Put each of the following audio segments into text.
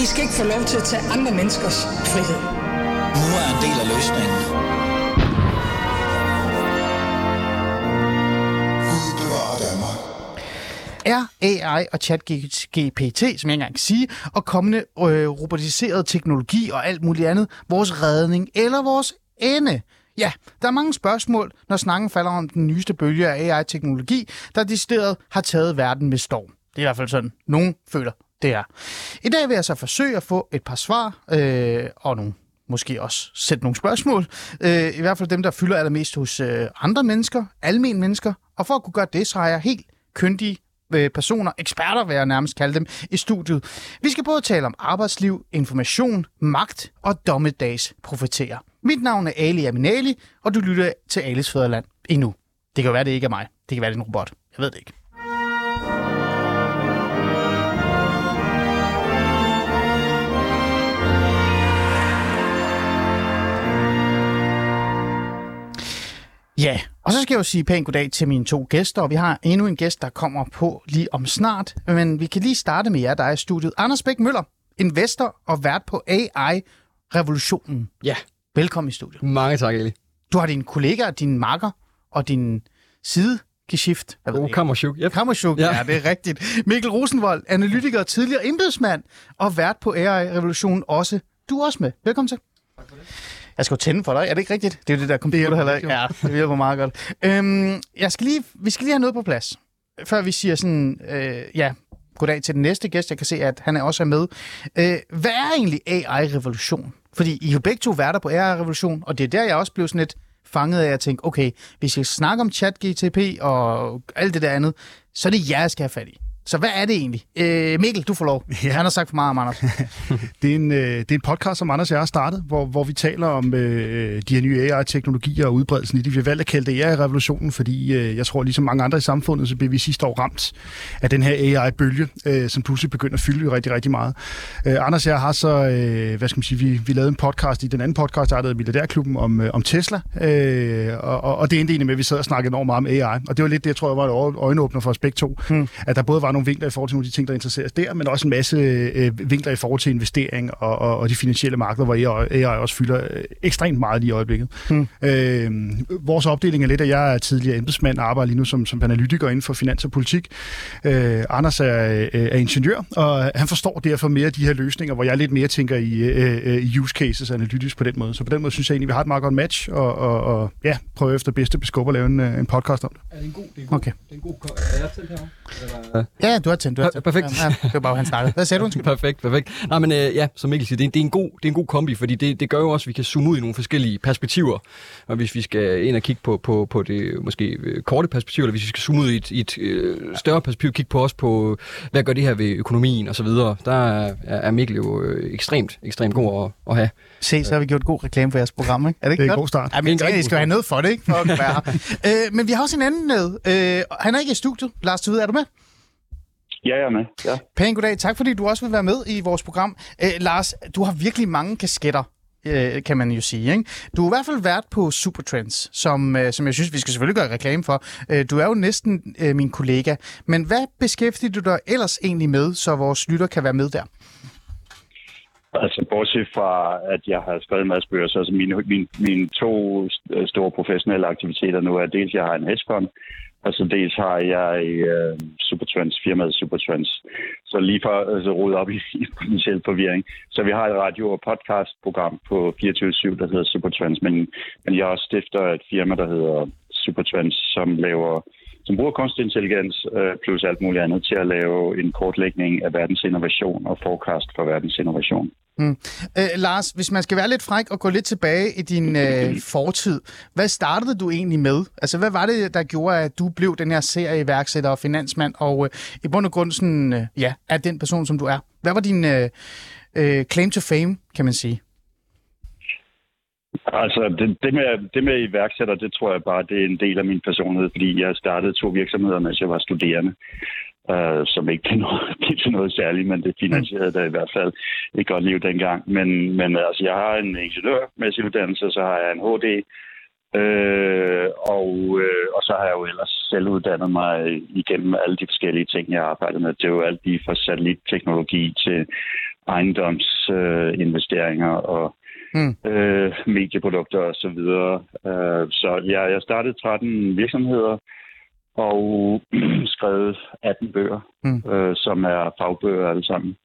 I skal ikke få lov til at tage andre menneskers frihed. Nu er en del af løsningen. Er AI og ChatGPT, som jeg ikke engang kan sige, og kommende øh, robotiseret teknologi og alt muligt andet, vores redning eller vores ende? Ja, der er mange spørgsmål, når snakken falder om den nyeste bølge af AI-teknologi, der decideret har taget verden med storm. Det er i hvert fald sådan, nogen føler, det er. I dag vil jeg så forsøge at få et par svar, øh, og nogle måske også sætte nogle spørgsmål. Øh, I hvert fald dem, der fylder allermest hos øh, andre mennesker, almen mennesker. Og for at kunne gøre det, så har jeg helt køndige øh, personer, eksperter vil jeg nærmest kalde dem, i studiet. Vi skal både tale om arbejdsliv, information, magt og dommedagsprofeterer. Mit navn er Ali Aminali, og du lytter til Alis Fæderland endnu. Det kan jo være, det ikke er mig. Det kan være, det er en robot. Jeg ved det ikke. Ja, og så skal jeg jo sige pænt goddag til mine to gæster, og vi har endnu en gæst, der kommer på lige om snart. Men vi kan lige starte med jer, der er i studiet. Anders Bæk Møller, investor og vært på AI-revolutionen. Ja. Velkommen i studiet. Mange tak, Eli. Du har dine kollegaer, din makker og din sidegeschift. Jeg ved Oh, ikke. Kammerchuk. Yep. Kammerchuk, ja. Ja. ja, det er rigtigt. Mikkel Rosenvold, analytiker, tidligere embedsmand og vært på AI-revolutionen også. Du er også med. Velkommen til. Jeg skal jo tænde for dig, er det ikke rigtigt? Det er jo det der computer heller ikke. Ja, det hjælper meget godt. Øhm, jeg skal lige, vi skal lige have noget på plads, før vi siger sådan, øh, ja, goddag til den næste gæst. Jeg kan se, at han er også er med. Øh, hvad er egentlig AI-revolution? Fordi I jo begge to værter på AI-revolution, og det er der, jeg også blev sådan lidt fanget af at tænke, okay, hvis jeg snakker om chat, GTP og alt det der andet, så er det jer, jeg skal have fat i. Så hvad er det egentlig? Øh, Mikkel, du får lov. Ja. Han har sagt for meget om Anders. Det er, en, øh, det er en podcast, som Anders og jeg har startet, hvor, hvor vi taler om øh, de her nye AI-teknologier og udbredelsen i det. Vi har valgt at kalde det AI-revolutionen, fordi øh, jeg tror, ligesom mange andre i samfundet, så blev vi sidste år ramt af den her AI-bølge, øh, som pludselig begynder at fylde rigtig, rigtig meget. Øh, Anders og jeg har så, øh, hvad skal man sige, vi, vi lavede en podcast i den anden podcast, der hedder Milliardærklubben, om, øh, om Tesla, øh, og, og, og det endte egentlig med, at vi sad og snakkede enormt meget om AI. Og det var lidt det, jeg tror, jeg var et øjenåbner for os begge to, hmm. at der både var nogle vinkler i forhold til nogle af de ting, der interesserer os der, men også en masse øh, vinkler i forhold til investering og, og, og de finansielle markeder, hvor AI, AI også fylder øh, ekstremt meget lige i øjeblikket. Hmm. Øh, vores opdeling er lidt, at jeg er tidligere embedsmand og arbejder lige nu som, som analytiker inden for finans og politik. Øh, Anders er, øh, er ingeniør, og han forstår derfor mere af de her løsninger, hvor jeg lidt mere tænker i øh, øh, use cases analytisk på den måde. Så på den måde synes jeg egentlig, vi har et meget godt match, og, og, og ja, prøve efter bedste beskub at lave en, øh, en podcast om det. Er det en god? Det er en god, Okay. det er en god er jeg tændt herovre? Ja, du har tændt. Du har Ja, tændt. perfekt. Ja, ja, det var bare, han startede. Hvad sagde du? Undskyld. Perfekt, perfekt. Nej, men øh, ja, som Mikkel siger, det er, det, er en god, det er en god kombi, fordi det, det gør jo også, at vi kan zoome ud i nogle forskellige perspektiver. Og hvis vi skal ind og kigge på, på, på det måske øh, korte perspektiv, eller hvis vi skal zoome ud i et, i et øh, større perspektiv, kigge på os på, hvad gør det her ved økonomien og så videre, der er, er Mikkel jo øh, ekstremt, ekstremt god at, at have. Se, så har vi gjort god reklame for jeres program, ikke? Er det ikke Det er en godt? god start. Ja, men Det er en I skal have noget for det, ikke? For at være her. øh, men vi har også en anden med. Øh, han er ikke i studiet. Lars Tvide, er du med? Ja, jeg er med. Ja. Pæn goddag. Tak fordi du også vil være med i vores program. Øh, Lars, du har virkelig mange kasketter, øh, kan man jo sige. Ikke? Du er i hvert fald vært på Supertrends, som, øh, som jeg synes, vi skal selvfølgelig gøre reklame for. Øh, du er jo næsten øh, min kollega. Men hvad beskæftiger du dig ellers egentlig med, så vores lytter kan være med der? Altså, bortset fra, at jeg har skrevet en masse bøger, så altså mine, mine, mine to st- store professionelle aktiviteter nu er, dels jeg har en hedge Altså så dels har jeg øh, Supertrans, firmaet Supertrans. Så lige for at altså, rode op i, i potentiel forvirring. Så vi har et radio- og podcastprogram på 24-7, der hedder Supertrans. men, men jeg også stifter et firma, der hedder Supertrans, som laver som bruger kunstig intelligens øh, plus alt muligt andet til at lave en kortlægning af verdens innovation og forecast for verdens innovation. Mm. Øh, Lars, hvis man skal være lidt fræk og gå lidt tilbage i din øh, fortid, hvad startede du egentlig med? Altså, hvad var det, der gjorde, at du blev den her serieværksætter og finansmand, og øh, i bund og grund sådan, øh, ja, er den person, som du er? Hvad var din øh, øh, claim to fame, kan man sige? Altså, det, det, med, det med iværksætter, det tror jeg bare, det er en del af min personlighed, fordi jeg startede to virksomheder, mens jeg var studerende, øh, som ikke blev, noget, blev til noget særligt, men det finansierede da i hvert fald et godt liv dengang. Men, men altså, jeg har en ingeniørmæssig uddannelse, så har jeg en HD, øh, og, øh, og så har jeg jo ellers selv uddannet mig igennem alle de forskellige ting, jeg har arbejdet med. Det er jo alt lige fra satellitteknologi til ejendomsinvesteringer øh, investeringer og Mm. øh, medieprodukter og så videre. Øh, så ja, jeg startede 13 virksomheder og skrevet 18 bøger, Mm. øh, som er fagbøger alle sammen.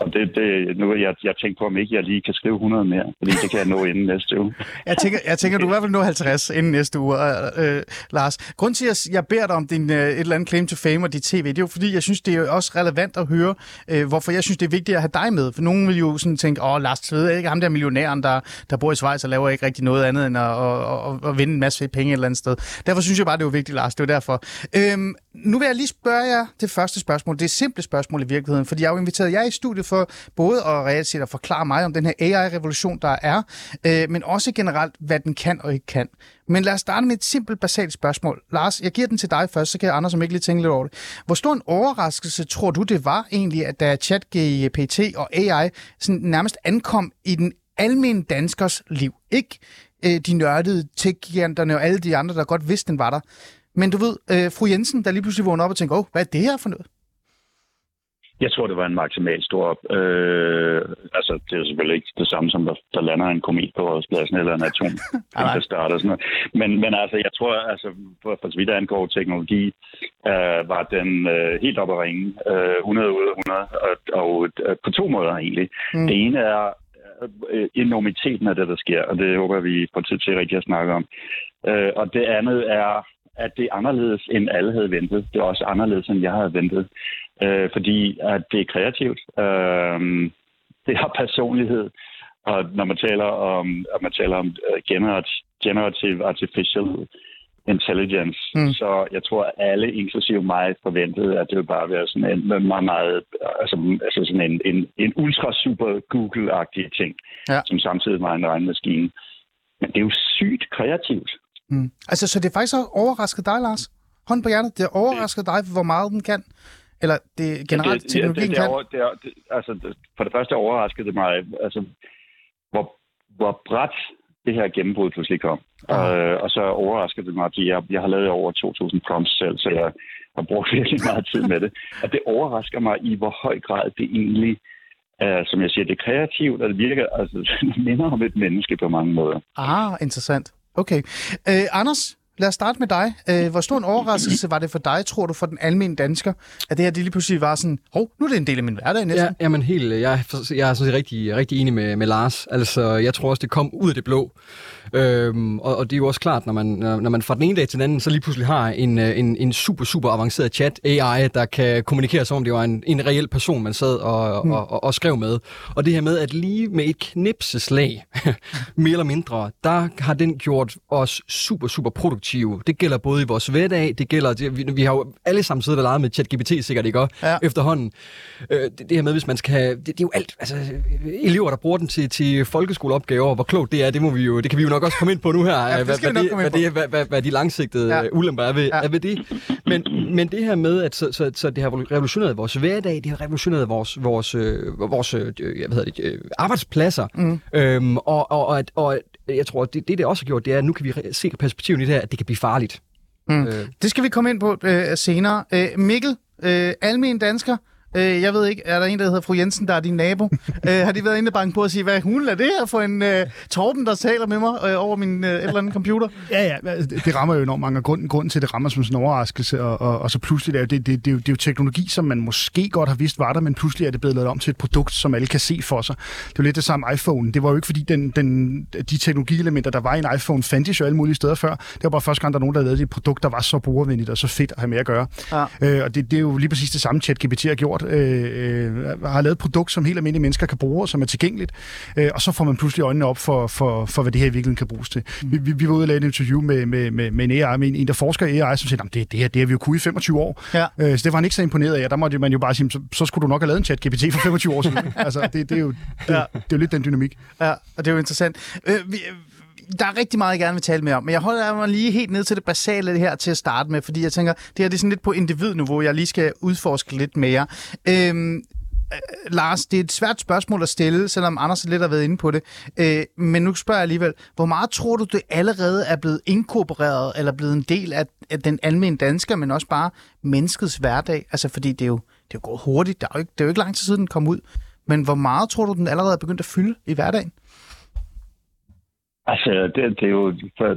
Og det, det nu jeg, jeg tænker på, om ikke jeg lige kan skrive 100 mere, fordi det kan jeg nå inden næste uge. Jeg tænker, jeg tænker, du er i hvert fald nå 50 inden næste uge, øh, Lars. Grunden til, at jeg beder dig om din, øh, et eller andet claim to fame og dit tv, det er jo fordi, jeg synes, det er også relevant at høre, øh, hvorfor jeg synes, det er vigtigt at have dig med. For nogen vil jo sådan tænke, åh, Lars Tvede, ikke ham der millionæren, der, der bor i Schweiz og laver ikke rigtig noget andet end at, at, at, at vinde en masse penge et eller andet sted. Derfor synes jeg bare, det er vigtigt, Lars. Det er derfor. Øhm, nu vil jeg lige spørge jer det første spørgsmål. Det er simple spørgsmål i virkeligheden, fordi jeg har jo inviteret jer i studiet for både at reelt set at forklare mig om den her AI-revolution, der er, øh, men også generelt, hvad den kan og ikke kan. Men lad os starte med et simpelt, basalt spørgsmål. Lars, jeg giver den til dig først, så kan Anders som ikke lige tænke lidt over det. Hvor stor en overraskelse tror du, det var egentlig, at da ChatGPT og AI sådan nærmest ankom i den almindelige danskers liv? Ikke øh, de nørdede tech og alle de andre, der godt vidste, den var der. Men du ved, øh, fru Jensen, der lige pludselig vågner op og tænker, åh, hvad er det her for noget? Jeg tror, det var en maksimal stor... Øh, altså, det er selvfølgelig ikke det samme, som der, der lander en komet på årspladsen eller en atom, der starter sådan noget. Men, men altså, jeg tror, altså, for, for så vidt angår teknologi, øh, var den øh, helt op at ringe. Øh, 100 ud af 100, og, og øh, på to måder egentlig. Mm. Det ene er øh, enormiteten af det, der sker, og det håber vi på tid til rigtig at snakke om. Øh, og det andet er, at det er anderledes, end alle havde ventet. Det er også anderledes, end jeg havde ventet øh, fordi at det er kreativt. Øh, det har personlighed, og når man taler om, når man taler om uh, generative artificial intelligence, mm. så jeg tror, at alle, inklusive mig, forventede, at det ville bare være sådan en meget, meget, altså, altså sådan en, en, en ultra super Google-agtig ting, ja. som samtidig var en regnmaskine. Men det er jo sygt kreativt. Mm. Altså, så det faktisk har overrasket dig, Lars? Hånd på hjertet, det har overrasket dig, hvor meget den kan? Eller det generelt det, teknologien det, det, det, det, altså, det, for det første overraskede det mig, altså, hvor, hvor bræt det her gennembrud pludselig kom. Ah. Øh, og så overraskede det mig, at jeg, jeg har lavet over 2.000 prompts selv, så jeg har brugt virkelig meget tid med det. Og det overrasker mig i, hvor høj grad det egentlig er, som jeg siger, det er kreativt, og det virker, altså, det minder om et menneske på mange måder. Ah, interessant. Okay. Øh, Anders, lad os starte med dig. Øh, hvor stor en overraskelse var det for dig, tror du, for den almindelige dansker, at det her det lige pludselig var sådan, hov, nu er det en del af min hverdag næsten? Ja, jamen helt, jeg, jeg er sådan rigtig, rigtig enig med, med Lars. Altså, jeg tror også, det kom ud af det blå. Øhm, og, og det er jo også klart, når man, når man fra den ene dag til den anden, så lige pludselig har en, øh, en, en super, super avanceret chat AI, der kan kommunikere som om det var en, en reel person, man sad og, mm. og, og, og skrev med. Og det her med, at lige med et knipseslag, mere eller mindre, der har den gjort os super, super produktive. Det gælder både i vores hverdag, det gælder, det, vi, vi har jo alle sammen siddet og leget med ChatGPT sikkert, ikke? Ja. Efterhånden. Øh, det, det her med, hvis man skal det, det er jo alt, altså elever, der bruger den til, til folkeskoleopgaver, hvor klogt det er, det må vi jo, det kan vi jo nok også komme ind på nu her, ja, hvad, hvad, det, hvad, det, hvad, hvad, hvad de langsigtede ja. ulemper er ved, ja. er ved det. Men, men det her med, at så, så, så det har revolutioneret vores hverdag, det har revolutioneret vores, vores, øh, vores øh, jeg ved det, øh, arbejdspladser, mm. øhm, og, og, og, og jeg tror, det, det, det også har gjort, det er, at nu kan vi se perspektivet i det her, at det kan blive farligt. Mm. Øh. Det skal vi komme ind på øh, senere. Øh, Mikkel, øh, almen dansker, Øh, jeg ved ikke, er der en, der hedder fru Jensen, der er din nabo? øh, har de været inde og banke på at sige, hvad hun er det her for en øh, Torben, der taler med mig øh, over min øh, et eller andet computer? Ja, ja, det rammer jo enormt mange. Grunden, grunden til, at det rammer som sådan en overraskelse, og, og, og så pludselig er det, det, det, det, er jo, det er jo teknologi, som man måske godt har vidst var der, men pludselig er det blevet lavet om til et produkt, som alle kan se for sig. Det er jo lidt det samme iPhone. Det var jo ikke, fordi den, den, de teknologielementer, der var i en iPhone, fandtes jo alle mulige steder før. Det var bare første gang, der er nogen, der lavede et produkt, der var så brugervenligt og så fedt at have med at gøre. Ja. Øh, og det, det er jo lige præcis det samme, ChatGPT har gjort. Øh, øh, har lavet et produkt, som helt almindelige mennesker kan bruge, og som er tilgængeligt, øh, og så får man pludselig øjnene op for, for, for hvad det her i virkeligheden kan bruges til. Mm. Vi, vi, vi var ude og lave et interview med, med, med, med en AI, med en, en, der forsker i AI, som siger, det, det her det har vi jo kunnet i 25 år. Ja. Øh, så det var han ikke så imponeret af, der måtte man jo bare sige, så, så skulle du nok have lavet en chat GPT for 25 år siden. altså, det, det, er jo, det, ja. det er jo lidt den dynamik. Ja, og det er jo interessant. Øh, vi, der er rigtig meget, jeg gerne vil tale med om, men jeg holder mig lige helt ned til det basale her til at starte med, fordi jeg tænker, det her det er sådan lidt på individniveau, jeg lige skal udforske lidt mere. Øhm, øh, Lars, det er et svært spørgsmål at stille, selvom Anders lidt har været inde på det. Øh, men nu spørger jeg alligevel, hvor meget tror du, det allerede er blevet inkorporeret, eller blevet en del af, af den almindelige dansker, men også bare menneskets hverdag? Altså, fordi det er jo, det er jo gået hurtigt. Det er jo ikke, det er jo ikke lang tid siden, den kom ud. Men hvor meget tror du, den allerede er begyndt at fylde i hverdagen? Altså, det, det er jo,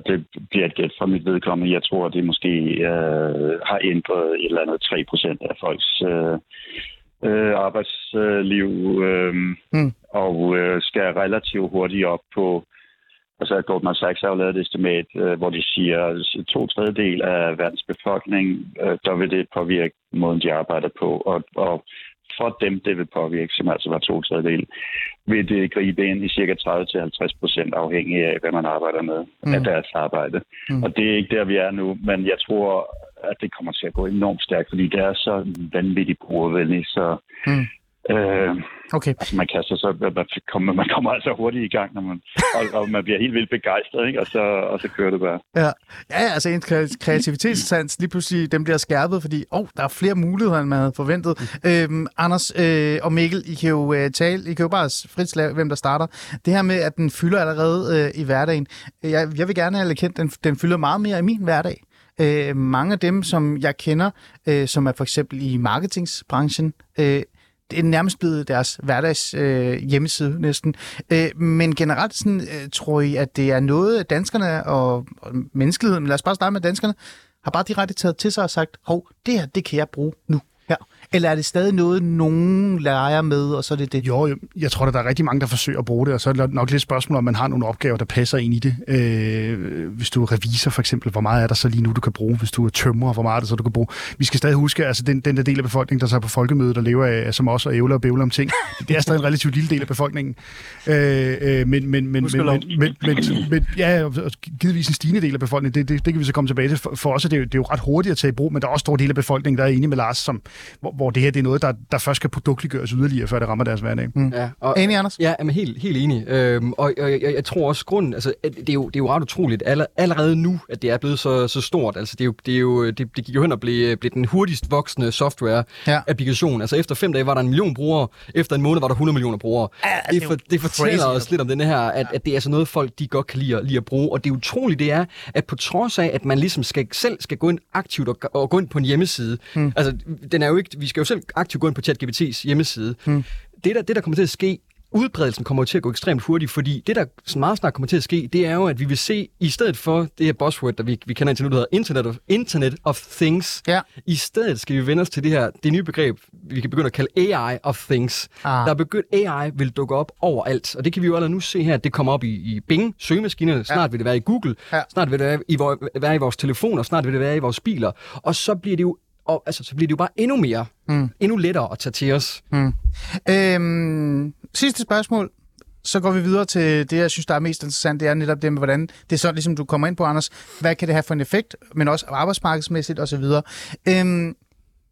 det bliver et gæt fra mit vedkommende. Jeg tror, det måske øh, har ændret et eller andet 3 procent af folks øh, øh, arbejdsliv, øh, Mm. og øh, skal relativt hurtigt op på, altså Goldman Sachs har jo lavet et estimat, øh, hvor de siger, at to tredjedel af verdens befolkning, øh, der vil det påvirke måden, de arbejder på, og, og for dem, det vil påvirke, som altså var to tredjedel, vil det gribe ind i cirka 30-50 procent afhængig af, hvad man arbejder med mm. af deres arbejde. Mm. Og det er ikke der, vi er nu, men jeg tror, at det kommer til at gå enormt stærkt, fordi det er så vanvittigt brugervenligt, så Mm. Øh, Okay. altså man kaster så, man kommer, man kommer altså hurtigt i gang, når man, og, og man bliver helt vildt begejstret, ikke? Og, så, og så kører det bare. Ja, ja altså en kre- kreativitetssans lige pludselig, den bliver skærpet, fordi oh, der er flere muligheder, end man havde forventet. Mm. Øhm, Anders øh, og Mikkel, I kan jo øh, tale, I kan jo bare frit slage, hvem der starter. Det her med, at den fylder allerede øh, i hverdagen. Jeg, jeg vil gerne have erkendt, den, den fylder meget mere i min hverdag. Øh, mange af dem, som jeg kender, øh, som er for eksempel i marketingsbranchen, øh, det er nærmest blevet deres hverdags øh, hjemmeside næsten. Øh, men generelt sådan, øh, tror I, at det er noget, danskerne og, og menneskeligheden, men lad os bare starte med danskerne, har bare direkte taget til sig og sagt, hov, det her, det kan jeg bruge nu. Eller er det stadig noget, nogen leger med, og så er det det? Jo, jeg, tror, at der er rigtig mange, der forsøger at bruge det, og så er det nok lidt et spørgsmål, om man har nogle opgaver, der passer ind i det. Øh, hvis du er revisor for eksempel, hvor meget er der så lige nu, du kan bruge? Hvis du er tømrer, hvor meget er der så, du kan bruge? Vi skal stadig huske, altså den, den der del af befolkningen, der så er på folkemødet og lever af, som også er ævler og bævler om ting, det er stadig en relativt lille del af befolkningen. Øh, øh, men, men, men, men, men, men, men, men, ja, og givetvis en stigende del af befolkningen, det, det, det kan vi så komme tilbage til. For, for os er det, jo, det er jo ret hurtigt at tage i brug, men der er også stor del af befolkningen, der er enige med Lars, som, hvor, hvor det her det er noget, der, der først skal produktliggøres yderligere, før det rammer deres hverdag. Mm. Ja, og, Enig, Anders? Ja, jeg er helt, helt enig. Øhm, og og jeg, jeg tror også, grunden, altså, at det, er jo, det er jo ret utroligt aller, allerede nu, at det er blevet så, så stort. Altså, det, er jo, det, er jo, det, det gik jo hen og blev, blev den hurtigst voksende software-applikation. Ja. Altså, efter fem dage var der en million brugere, efter en måned var der 100 millioner brugere. Ja, det, det er for, jo det fortæller crazy, os altså. lidt om den her, at, at det er altså noget, folk de godt kan lide, at- lide at bruge. Og det utrolige, det er, at på trods af, at man ligesom skal, selv skal gå ind aktivt og, og gå ind på en hjemmeside, mm. altså, den er jo ikke, vi skal jo selv aktivt gå ind på ChatGPT's hjemmeside. Mm. Det, der, det, der kommer til at ske, udbredelsen kommer til at gå ekstremt hurtigt, fordi det, der sådan meget snart kommer til at ske, det er jo, at vi vil se, i stedet for det her buzzword, der vi, vi kender indtil nu, der hedder Internet of, Internet of Things, Ja. i stedet skal vi vende os til det her, det nye begreb, vi kan begynde at kalde AI of Things. Ah. Der er begyndt, AI vil dukke op overalt, og det kan vi jo allerede nu se her, det kommer op i, i Bing, søgemaskinerne, snart ja. vil det være i Google, Ja. snart vil det være i, være i vores telefoner, snart vil det være i vores biler, og så bliver det jo og, altså, så bliver det jo bare endnu mere, mm. endnu lettere at tage til os. Øhm, sidste spørgsmål. Så går vi videre til det, jeg synes, der er mest interessant. Det er netop det med, hvordan det er så, ligesom du kommer ind på, Anders. Hvad kan det have for en effekt, men også arbejdsmarkedsmæssigt osv. Øhm,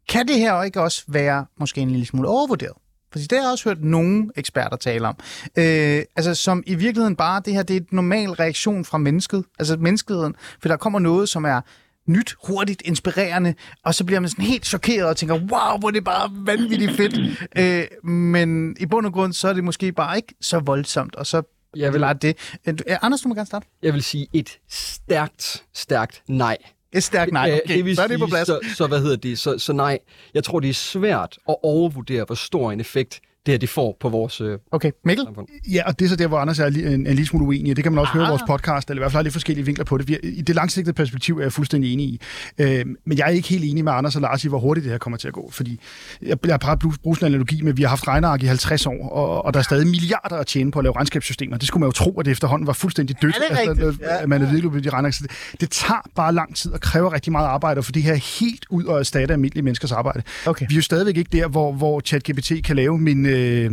kan det her ikke også være måske en lille smule overvurderet? Fordi det har jeg også hørt nogle eksperter tale om. Øh, altså som i virkeligheden bare, det her det er et normal reaktion fra mennesket, altså menneskeheden. For der kommer noget, som er nyt, hurtigt, inspirerende, og så bliver man sådan helt chokeret og tænker, wow, hvor er det bare vanvittigt fedt. øh, men i bund og grund, så er det måske bare ikke så voldsomt, og så Jeg vil- det. Øh, øh, Anders, du må gerne starte. Jeg vil sige et stærkt, stærkt nej. Et stærkt nej. Øh, Okay, vil så er det på plads. Så, så hvad hedder det? Så, så nej, jeg tror, det er svært at overvurdere, hvor stor en effekt det her det får på vores øh, Okay, Mikkel? samfund. Ja, og det er så der, hvor Anders er li- en, en lille smule uenig. Det kan man også høre i Ah. vores podcast, eller i hvert fald har lidt forskellige vinkler på det. Vi er, I det langsigtede perspektiv er jeg fuldstændig enig i. Øh, men jeg er ikke helt enig med Anders og Lars i, hvor hurtigt det her kommer til at gå. Fordi jeg, jeg bare sådan en analogi med, at vi har haft regneark i 50 år, og, og der er stadig milliarder at tjene på at lave regnskabssystemer. Det skulle man jo tro, at det efterhånden var fuldstændig dødt. Ja, det er. Altså, at man er virkelig på de regneark. Så Det, det tager bare lang tid og kræver rigtig meget arbejde, for det her er helt ud og erstatte almindelige menneskers arbejde. Okay. Vi er jo stadigvæk ikke der, hvor, hvor ChatGPT kan lave min, øh,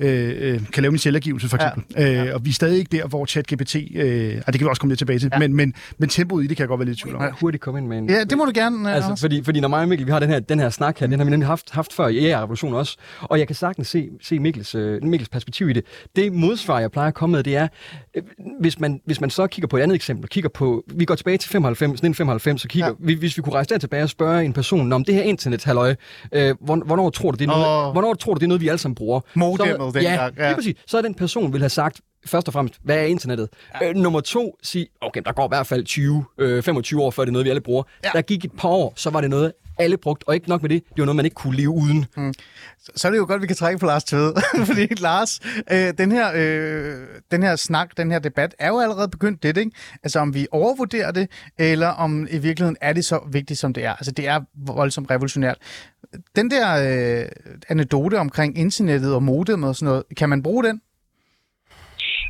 øh, kan lave min selvangivelse, for Ja. eksempel. Ja. Øh, og vi er stadig ikke der, hvor ChatGPT... Øh, ah, det kan vi også komme lidt tilbage til. Ja. Men, men, men tempoet i det kan jeg godt være lidt i tvivl om. Jeg hurtigt komme ind med en... Ja, det må du gerne, Altså, Anders. fordi, fordi når mig og Mikkel, vi har den her, den her snak her, den har vi nemlig haft, haft før i AI-revolutionen også, og jeg kan sagtens se, se Mikkels, øh, Mikkels perspektiv i det. Det modsvar, jeg plejer at komme med, det er, øh, hvis man, hvis man så kigger på et andet eksempel, kigger på, vi går tilbage til 95, 1995, så kigger, Ja. ja. vi, hvis vi kunne rejse der tilbage og spørge en person, om det her internet, halløj, øh, hvor, hvornår, tror du, det er noget, Åh. hvornår tror du, det er noget, vi alle sammen bruger? Modemmet så, dengang, ja, ja. lige præcis. Så er den person vil have sagt, først og fremmest, hvad er internettet? Ja. Øh, nummer to, sig, okay, der går i hvert fald 20, øh, 25 år, før det er noget, vi alle bruger. Ja. Der gik et par år, så var det noget, alle brugt, og ikke nok med det, det var noget, man ikke kunne leve uden. Mm. Så, så er det jo godt, at vi kan trække på Lars Tved, Fordi Lars, øh, den, her, øh, den her snak, den her debat, er jo allerede begyndt det, ikke? Altså om vi overvurderer det, eller om i virkeligheden er det så vigtigt, som det er. Altså det er voldsomt revolutionært. Den der øh, anekdote omkring internettet og modem og sådan noget, kan man bruge den?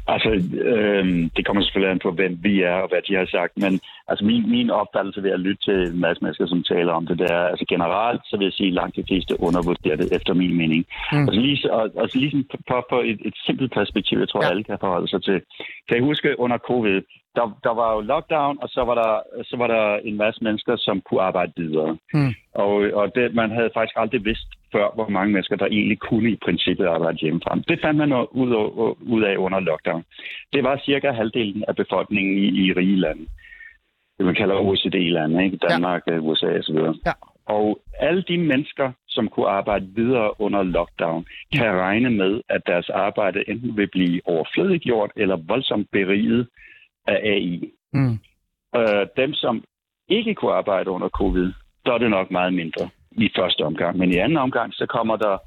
Altså, øh, det kommer selvfølgelig an på, hvem vi er og hvad de har sagt, men altså min, min opfattelse ved at lytte til en masse mennesker, som taler om det, der, altså generelt, så vil jeg sige, at langt de fleste undervurderer det, efter min mening. Mm. Altså, lige, og, altså lige på, på et, et simpelt perspektiv, jeg tror, ja. alle kan forholde sig til. Kan I huske under covid, der, der var jo lockdown, og så var der, så var der en masse mennesker, som kunne arbejde videre. Mm. Og, og det, man havde faktisk aldrig vidst før, hvor mange mennesker, der egentlig kunne i princippet arbejde hjemmefra. Det fandt man ud, ud af under lockdown. Det var cirka halvdelen af befolkningen i, i rige lande. Det man kalder OECD-lande, ikke? Danmark, ja. USA osv. Ja. Og alle de mennesker, som kunne arbejde videre under lockdown, kan regne med, at deres arbejde enten vil blive overflødiggjort eller voldsomt beriget af AI. Mm. Øh, dem, som ikke kunne arbejde under covid, der er det nok meget mindre i første omgang. Men i anden omgang, så kommer der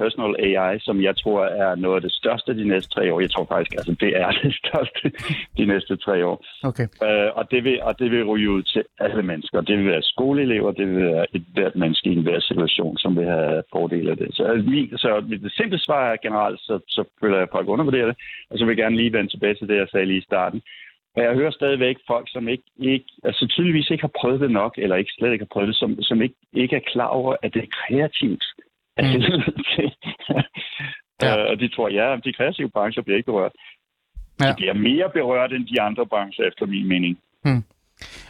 personal AI, som jeg tror er noget af det største de næste tre år. Jeg tror faktisk, altså det er det største de næste tre år. Okay. Øh, og, det vil, og det vil ryge ud til alle mennesker. Det vil være skoleelever, det vil være et hvert menneske i enhver situation, som vil have fordel af det. Så, altså, min, så det simple svar er generelt, så, så føler jeg, at folk undervurderer det. Og så vil jeg gerne lige vende tilbage til det, jeg sagde lige i starten. Og jeg hører stadigvæk folk, som ikke, ikke, altså tydeligvis ikke har prøvet det nok, eller ikke slet ikke har prøvet det, som, som ikke, ikke er klar over, at det er kreativt. Mm. ja. Øh, og de tror, ja, de kreative brancher bliver ikke berørt. Ja. De bliver mere berørt end de andre brancher, efter min mening. Mm.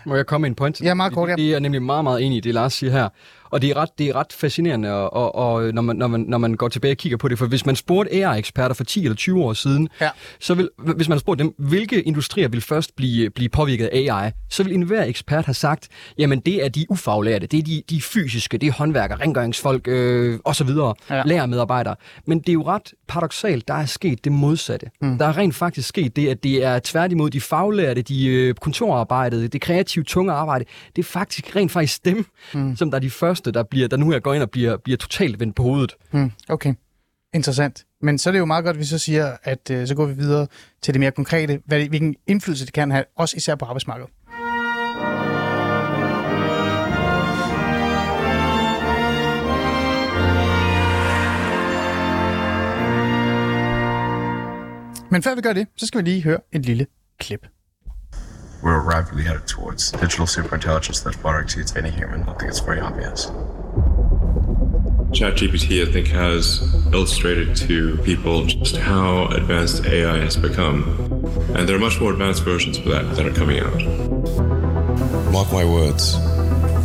Må jeg komme med en point? Ja, meget kort, ja. Det er nemlig meget, meget enig i det, Lars siger her. Og det er ret, det er ret fascinerende, og, og, og når, man, når, man, når man går tilbage og kigger på det. For hvis man spurgte AI-eksperter for 10 eller 20 år siden, ja. så vil, hvis man spurgte dem, hvilke industrier vil først blive, blive påvirket af AI, så vil enhver ekspert have sagt, jamen det er de ufaglærte, det er de, de fysiske, det er håndværker, rengøringsfolk øh, osv., ja. lærermedarbejdere. Men det er jo ret paradoxalt, der er sket det modsatte. Mm. Der er rent faktisk sket det, at det er tværtimod de faglærte, de øh, kontorarbejdede, det kreative, tunge arbejde, det er faktisk rent faktisk dem, mm. som der er de første første, der, bliver, der nu jeg går ind og bliver, bliver totalt vendt på hovedet. Hmm, okay, interessant. Men så er det jo meget godt, at vi så siger, at øh, så går vi videre til det mere konkrete, hvad, hvilken indflydelse det kan have, også især på arbejdsmarkedet. Men før vi gør det, så skal vi lige høre et lille klip. We're rapidly headed towards digital superintelligence that far exceeds any human. I think it's very obvious. ChatGPT, I think, has illustrated to people just how advanced AI has become. And there are much more advanced versions of that that are coming out. Mark my words,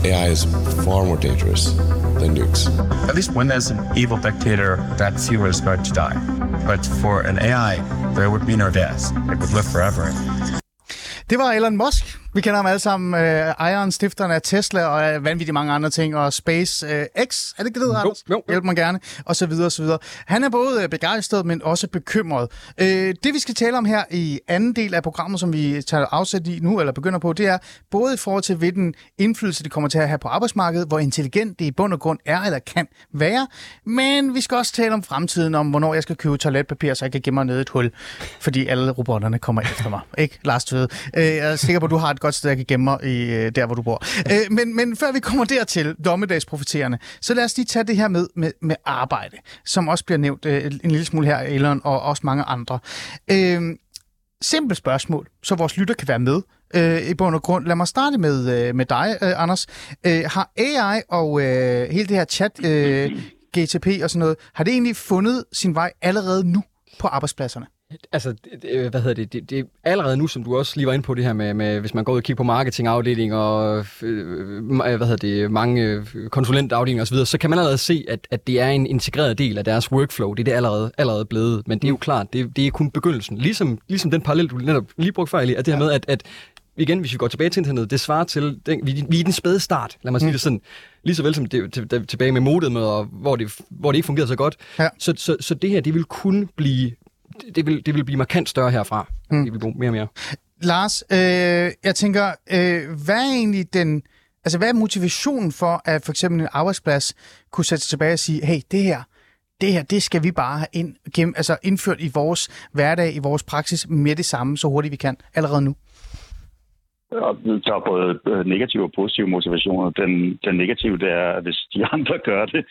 AI is far more dangerous than nukes. At least when there's an evil dictator, that fewer is going to die. But for an AI, there would be no death. It would live forever. Det var Elon Musk, vi kender ham alle sammen, øh, ejeren, stifteren af Tesla og øh, vanvittigt mange andre ting, og SpaceX, øh, er det ikke det, der jo, jo, Hjælp mig gerne, og så videre, og så videre. Han er både øh, begejstret, men også bekymret. Øh, det, vi skal tale om her i anden del af programmet, som vi tager afsæt i nu, eller begynder på, det er både i forhold til, hvilken indflydelse det kommer til at have på arbejdsmarkedet, hvor intelligent det i bund og grund er eller kan være, men vi skal også tale om fremtiden, om hvornår jeg skal købe toiletpapir, så jeg kan gemme mig ned et hul, fordi alle robotterne kommer efter mig. ikke, Lars Tvede? Øh, jeg er sikker på, at du har et godt sted, jeg kan gemme mig i, øh, der, hvor du bor. Øh, men, men før vi kommer dertil, dommedagsprofeterende, så lad os lige tage det her med, med, med arbejde, som også bliver nævnt øh, en lille smule her, Elon, og også mange andre. Øh, simpelt spørgsmål, så vores lytter kan være med øh, i bund og grund. Lad mig starte med, øh, med dig, øh, Anders. Øh, har AI og øh, hele det her chat, øh, GTP og sådan noget, har det egentlig fundet sin vej allerede nu på arbejdspladserne? Altså, det, hvad hedder det, det, det er allerede nu, som du også lige var inde på det her med, med hvis man går ud og kigger på marketingafdeling og øh, hvad hedder det, mange øh, konsulentafdelinger osv., så kan man allerede se, at, at det er en integreret del af deres workflow. Det er det allerede, allerede blevet. Men det er jo mm. klart, det, det er kun begyndelsen. Ligesom, ligesom den parallel, du netop lige brugte før, at det her med, at, at igen, hvis vi går tilbage til internet, det svarer til, den, vi, vi er i den spæde start, lad mig sige mm. det sådan, lige så vel som det, til, tilbage med modet, med, og hvor, det, hvor det ikke fungerede så godt. Ja. Så, så, så det her, det vil kun blive det vil, det vil blive markant større herfra. Mm. Det vil blive mere og mere. Lars, øh, jeg tænker, øh, hvad er egentlig den... Altså, hvad er motivationen for, at for eksempel en arbejdsplads kunne sætte sig tilbage og sige, hey, det her, det her, det skal vi bare have ind, gennem, altså indført i vores hverdag, i vores praksis med det samme, så hurtigt vi kan, allerede nu? Og der er både øh, negative og positive motivationer. Den, den negative, det er, hvis de andre gør det,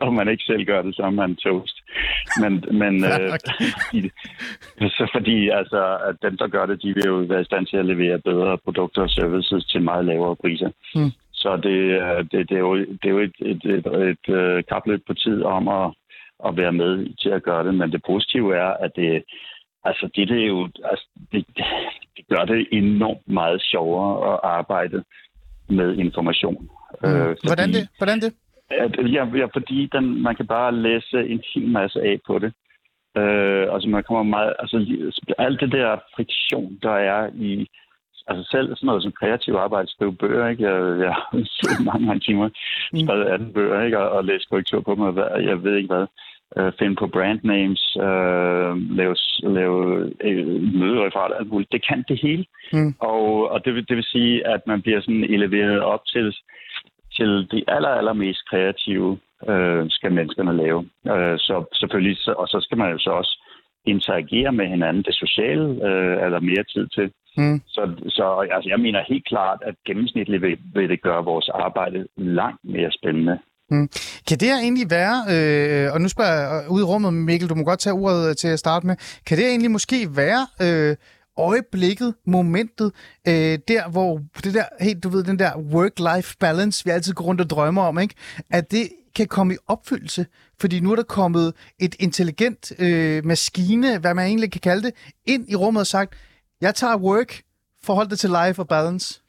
og man ikke selv gør det, så er man toast. Men, men øh, så fordi altså, at dem, der gør det, de vil jo være i stand til at levere bedre produkter og services til meget lavere priser. Mm. Så det, øh, det, det, er jo, det er jo et, et, et, et, et kapløb på tid om at, at være med til at gøre det. Men det positive er, at det, altså det, det er jo, altså, det, det gør det enormt meget sjovere at arbejde med information. Mm. Øh, fordi, Hvordan det? Hvordan det? At, ja, ja, fordi den, man kan bare læse en hel masse af på det. Øh, altså man kommer meget, altså alt det der friktion, der er i, altså selv sådan noget som kreativ arbejde, skrive bøger, ikke? Jeg, jeg har siddet mange, mange timer, skrevet 18 bøger, ikke? Og, og læst korrektur på mig, hvad, jeg ved ikke hvad øh, finde på brand names, øh, lave, lave øh, mødereferater, alt muligt. Det kan det hele. Mm. Og, og det, vil, det vil sige, at man bliver sådan eleveret op til, til de aller, allermest kreative, øh, skal menneskerne lave. Øh, så selvfølgelig, så, og så skal man jo så også interagere med hinanden. Det sociale øh, er der mere tid til. Mm. Så, så altså, jeg mener helt klart, at gennemsnitligt vil, vil det gøre vores arbejde langt mere spændende. Mm. Kan det her egentlig være, øh, og nu spørger jeg øh, ud i rummet, Mikkel, du må godt tage ordet øh, til at starte med, kan det egentlig måske være øh, øjeblikket, momentet, øh, der hvor det der, helt, du ved, den der work-life balance, vi altid går rundt og drømmer om, ikke? at det kan komme i opfyldelse, fordi nu er der kommet et intelligent øh, maskine, hvad man egentlig kan kalde det, ind i rummet og sagt, jeg tager work, forhold det til life og balance.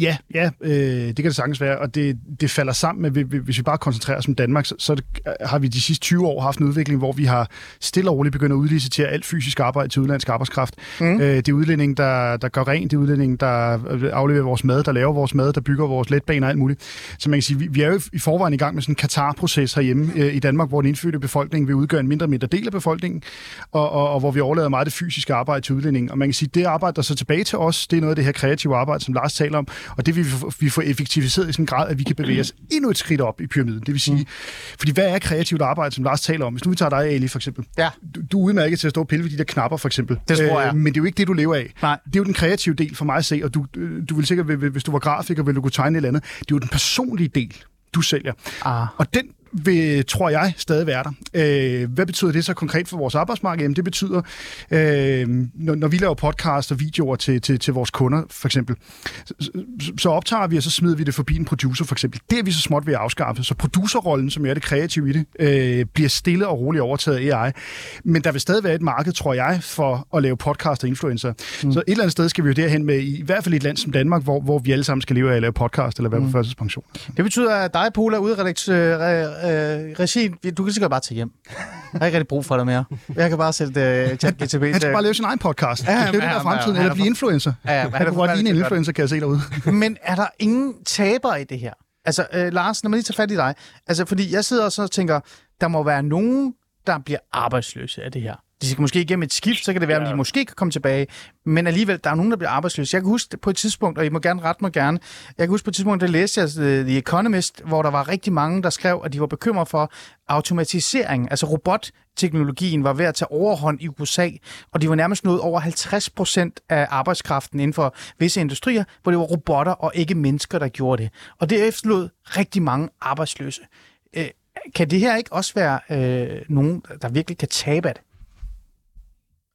Ja, ja øh, det kan det sagtens være, og det, det falder sammen med, hvis vi bare koncentrerer os om Danmark, så, så det, har vi de sidste 20 år haft en udvikling, hvor vi har stille og roligt begyndt at udlicitere alt fysisk arbejde til udenlandsk arbejdskraft. Mm. Øh, det er udlænding, der, der gør rent, det er udlænding, der afleverer vores mad, der laver vores mad, der bygger vores letbaner og alt muligt. Så man kan sige, vi, vi er jo i forvejen i gang med sådan en Katar-proces herhjemme øh, i Danmark, hvor den indfødte befolkning vil udgøre en mindre og mindre del af befolkningen, og, og, og hvor vi overlader meget det fysiske arbejde til udlænding. Og man kan sige, det arbejde, der så tilbage til os, det er noget af det her kreative arbejde, som Lars taler om, og det vil vi, vi får effektiviseret i sådan en grad, at vi kan bevæge os endnu et skridt op i pyramiden. Det vil sige, mm. fordi hvad er kreativt arbejde, som Lars taler om? Hvis nu vi tager dig, Ali, for eksempel. Ja. Du, du er udmærket til at stå og pille ved de der knapper, for eksempel. Det tror jeg. Øh, men det er jo ikke det, du lever af. Nej. Det er jo den kreative del for mig at se, og du, du vil sikkert, hvis du var grafiker, ville du kunne tegne et eller andet. Det er jo den personlige del, du sælger. Ah. Og den vil, tror jeg, stadig være der. Øh, hvad betyder det så konkret for vores arbejdsmarked? Jamen, det betyder, øh, når, når vi laver podcast og videoer til, til, til vores kunder, for eksempel, så, så optager vi, og så smider vi det forbi en producer, for eksempel. Det er vi så småt ved at afskaffe. Så producerrollen, som er det kreative i det, øh, bliver stille og roligt overtaget af AI. Men der vil stadig være et marked, tror jeg, for at lave podcast og influencer. Mm. Så et eller andet sted skal vi jo derhen med, i hvert fald i et land som Danmark, hvor, hvor vi alle sammen skal leve af at lave podcast eller være mm. på førtidspension. Det betyder, at dig, Pola, ude øh, regi, du kan sikkert bare tage hjem. Jeg har ikke rigtig brug for dig mere. Jeg kan bare sætte uh, chat GTP. Han skal bare lave sin egen podcast. Ja, det er det, der er fremtiden, eller blive influencer. Ja, ja, han kunne godt ligne en influencer, kan jeg se derude. Men er der ingen taber i det her? Altså, øh, Lars, når man lige tager fat i dig. Altså, fordi jeg sidder og så tænker, der må være nogen, der bliver arbejdsløse af det her. De skal måske igennem et skift, så kan det være, ja. at de måske kan komme tilbage. Men alligevel, der er nogen, der bliver arbejdsløse. Jeg kan huske på et tidspunkt, og I må gerne rette mig gerne, jeg kan huske på et tidspunkt, der læste jeg uh, The Economist, hvor der var rigtig mange, der skrev, at de var bekymret for automatisering. Altså robotteknologien var ved at tage overhånd i USA, og de var nærmest nået over 50 procent af arbejdskraften inden for visse industrier, hvor det var robotter og ikke mennesker, der gjorde det. Og det efterlod rigtig mange arbejdsløse. Øh, kan det her ikke også være øh, nogen, der virkelig kan tabe af det?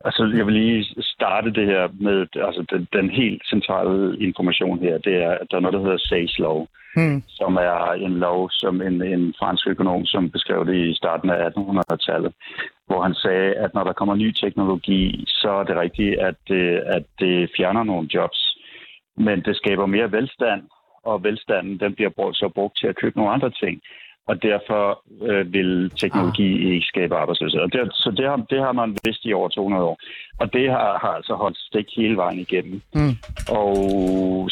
Altså, jeg vil lige starte det her med, altså den, den helt centrale information her, det er, at der er noget, der hedder Say's Law, mm. som er en lov, som en, en fransk økonom, som beskrev det i starten af 1800-tallet, hvor han sagde, at når der kommer ny teknologi, så er det rigtigt, at det, at det fjerner nogle jobs, men det skaber mere velstand, og velstanden den bliver så brugt til at købe nogle andre ting og derfor øh, vil teknologi ah. ikke skabe arbejdsløshed. Og det, så det har, det har man vidst i over 200 år. Og det har, har altså holdt stik hele vejen igennem. Mm. Og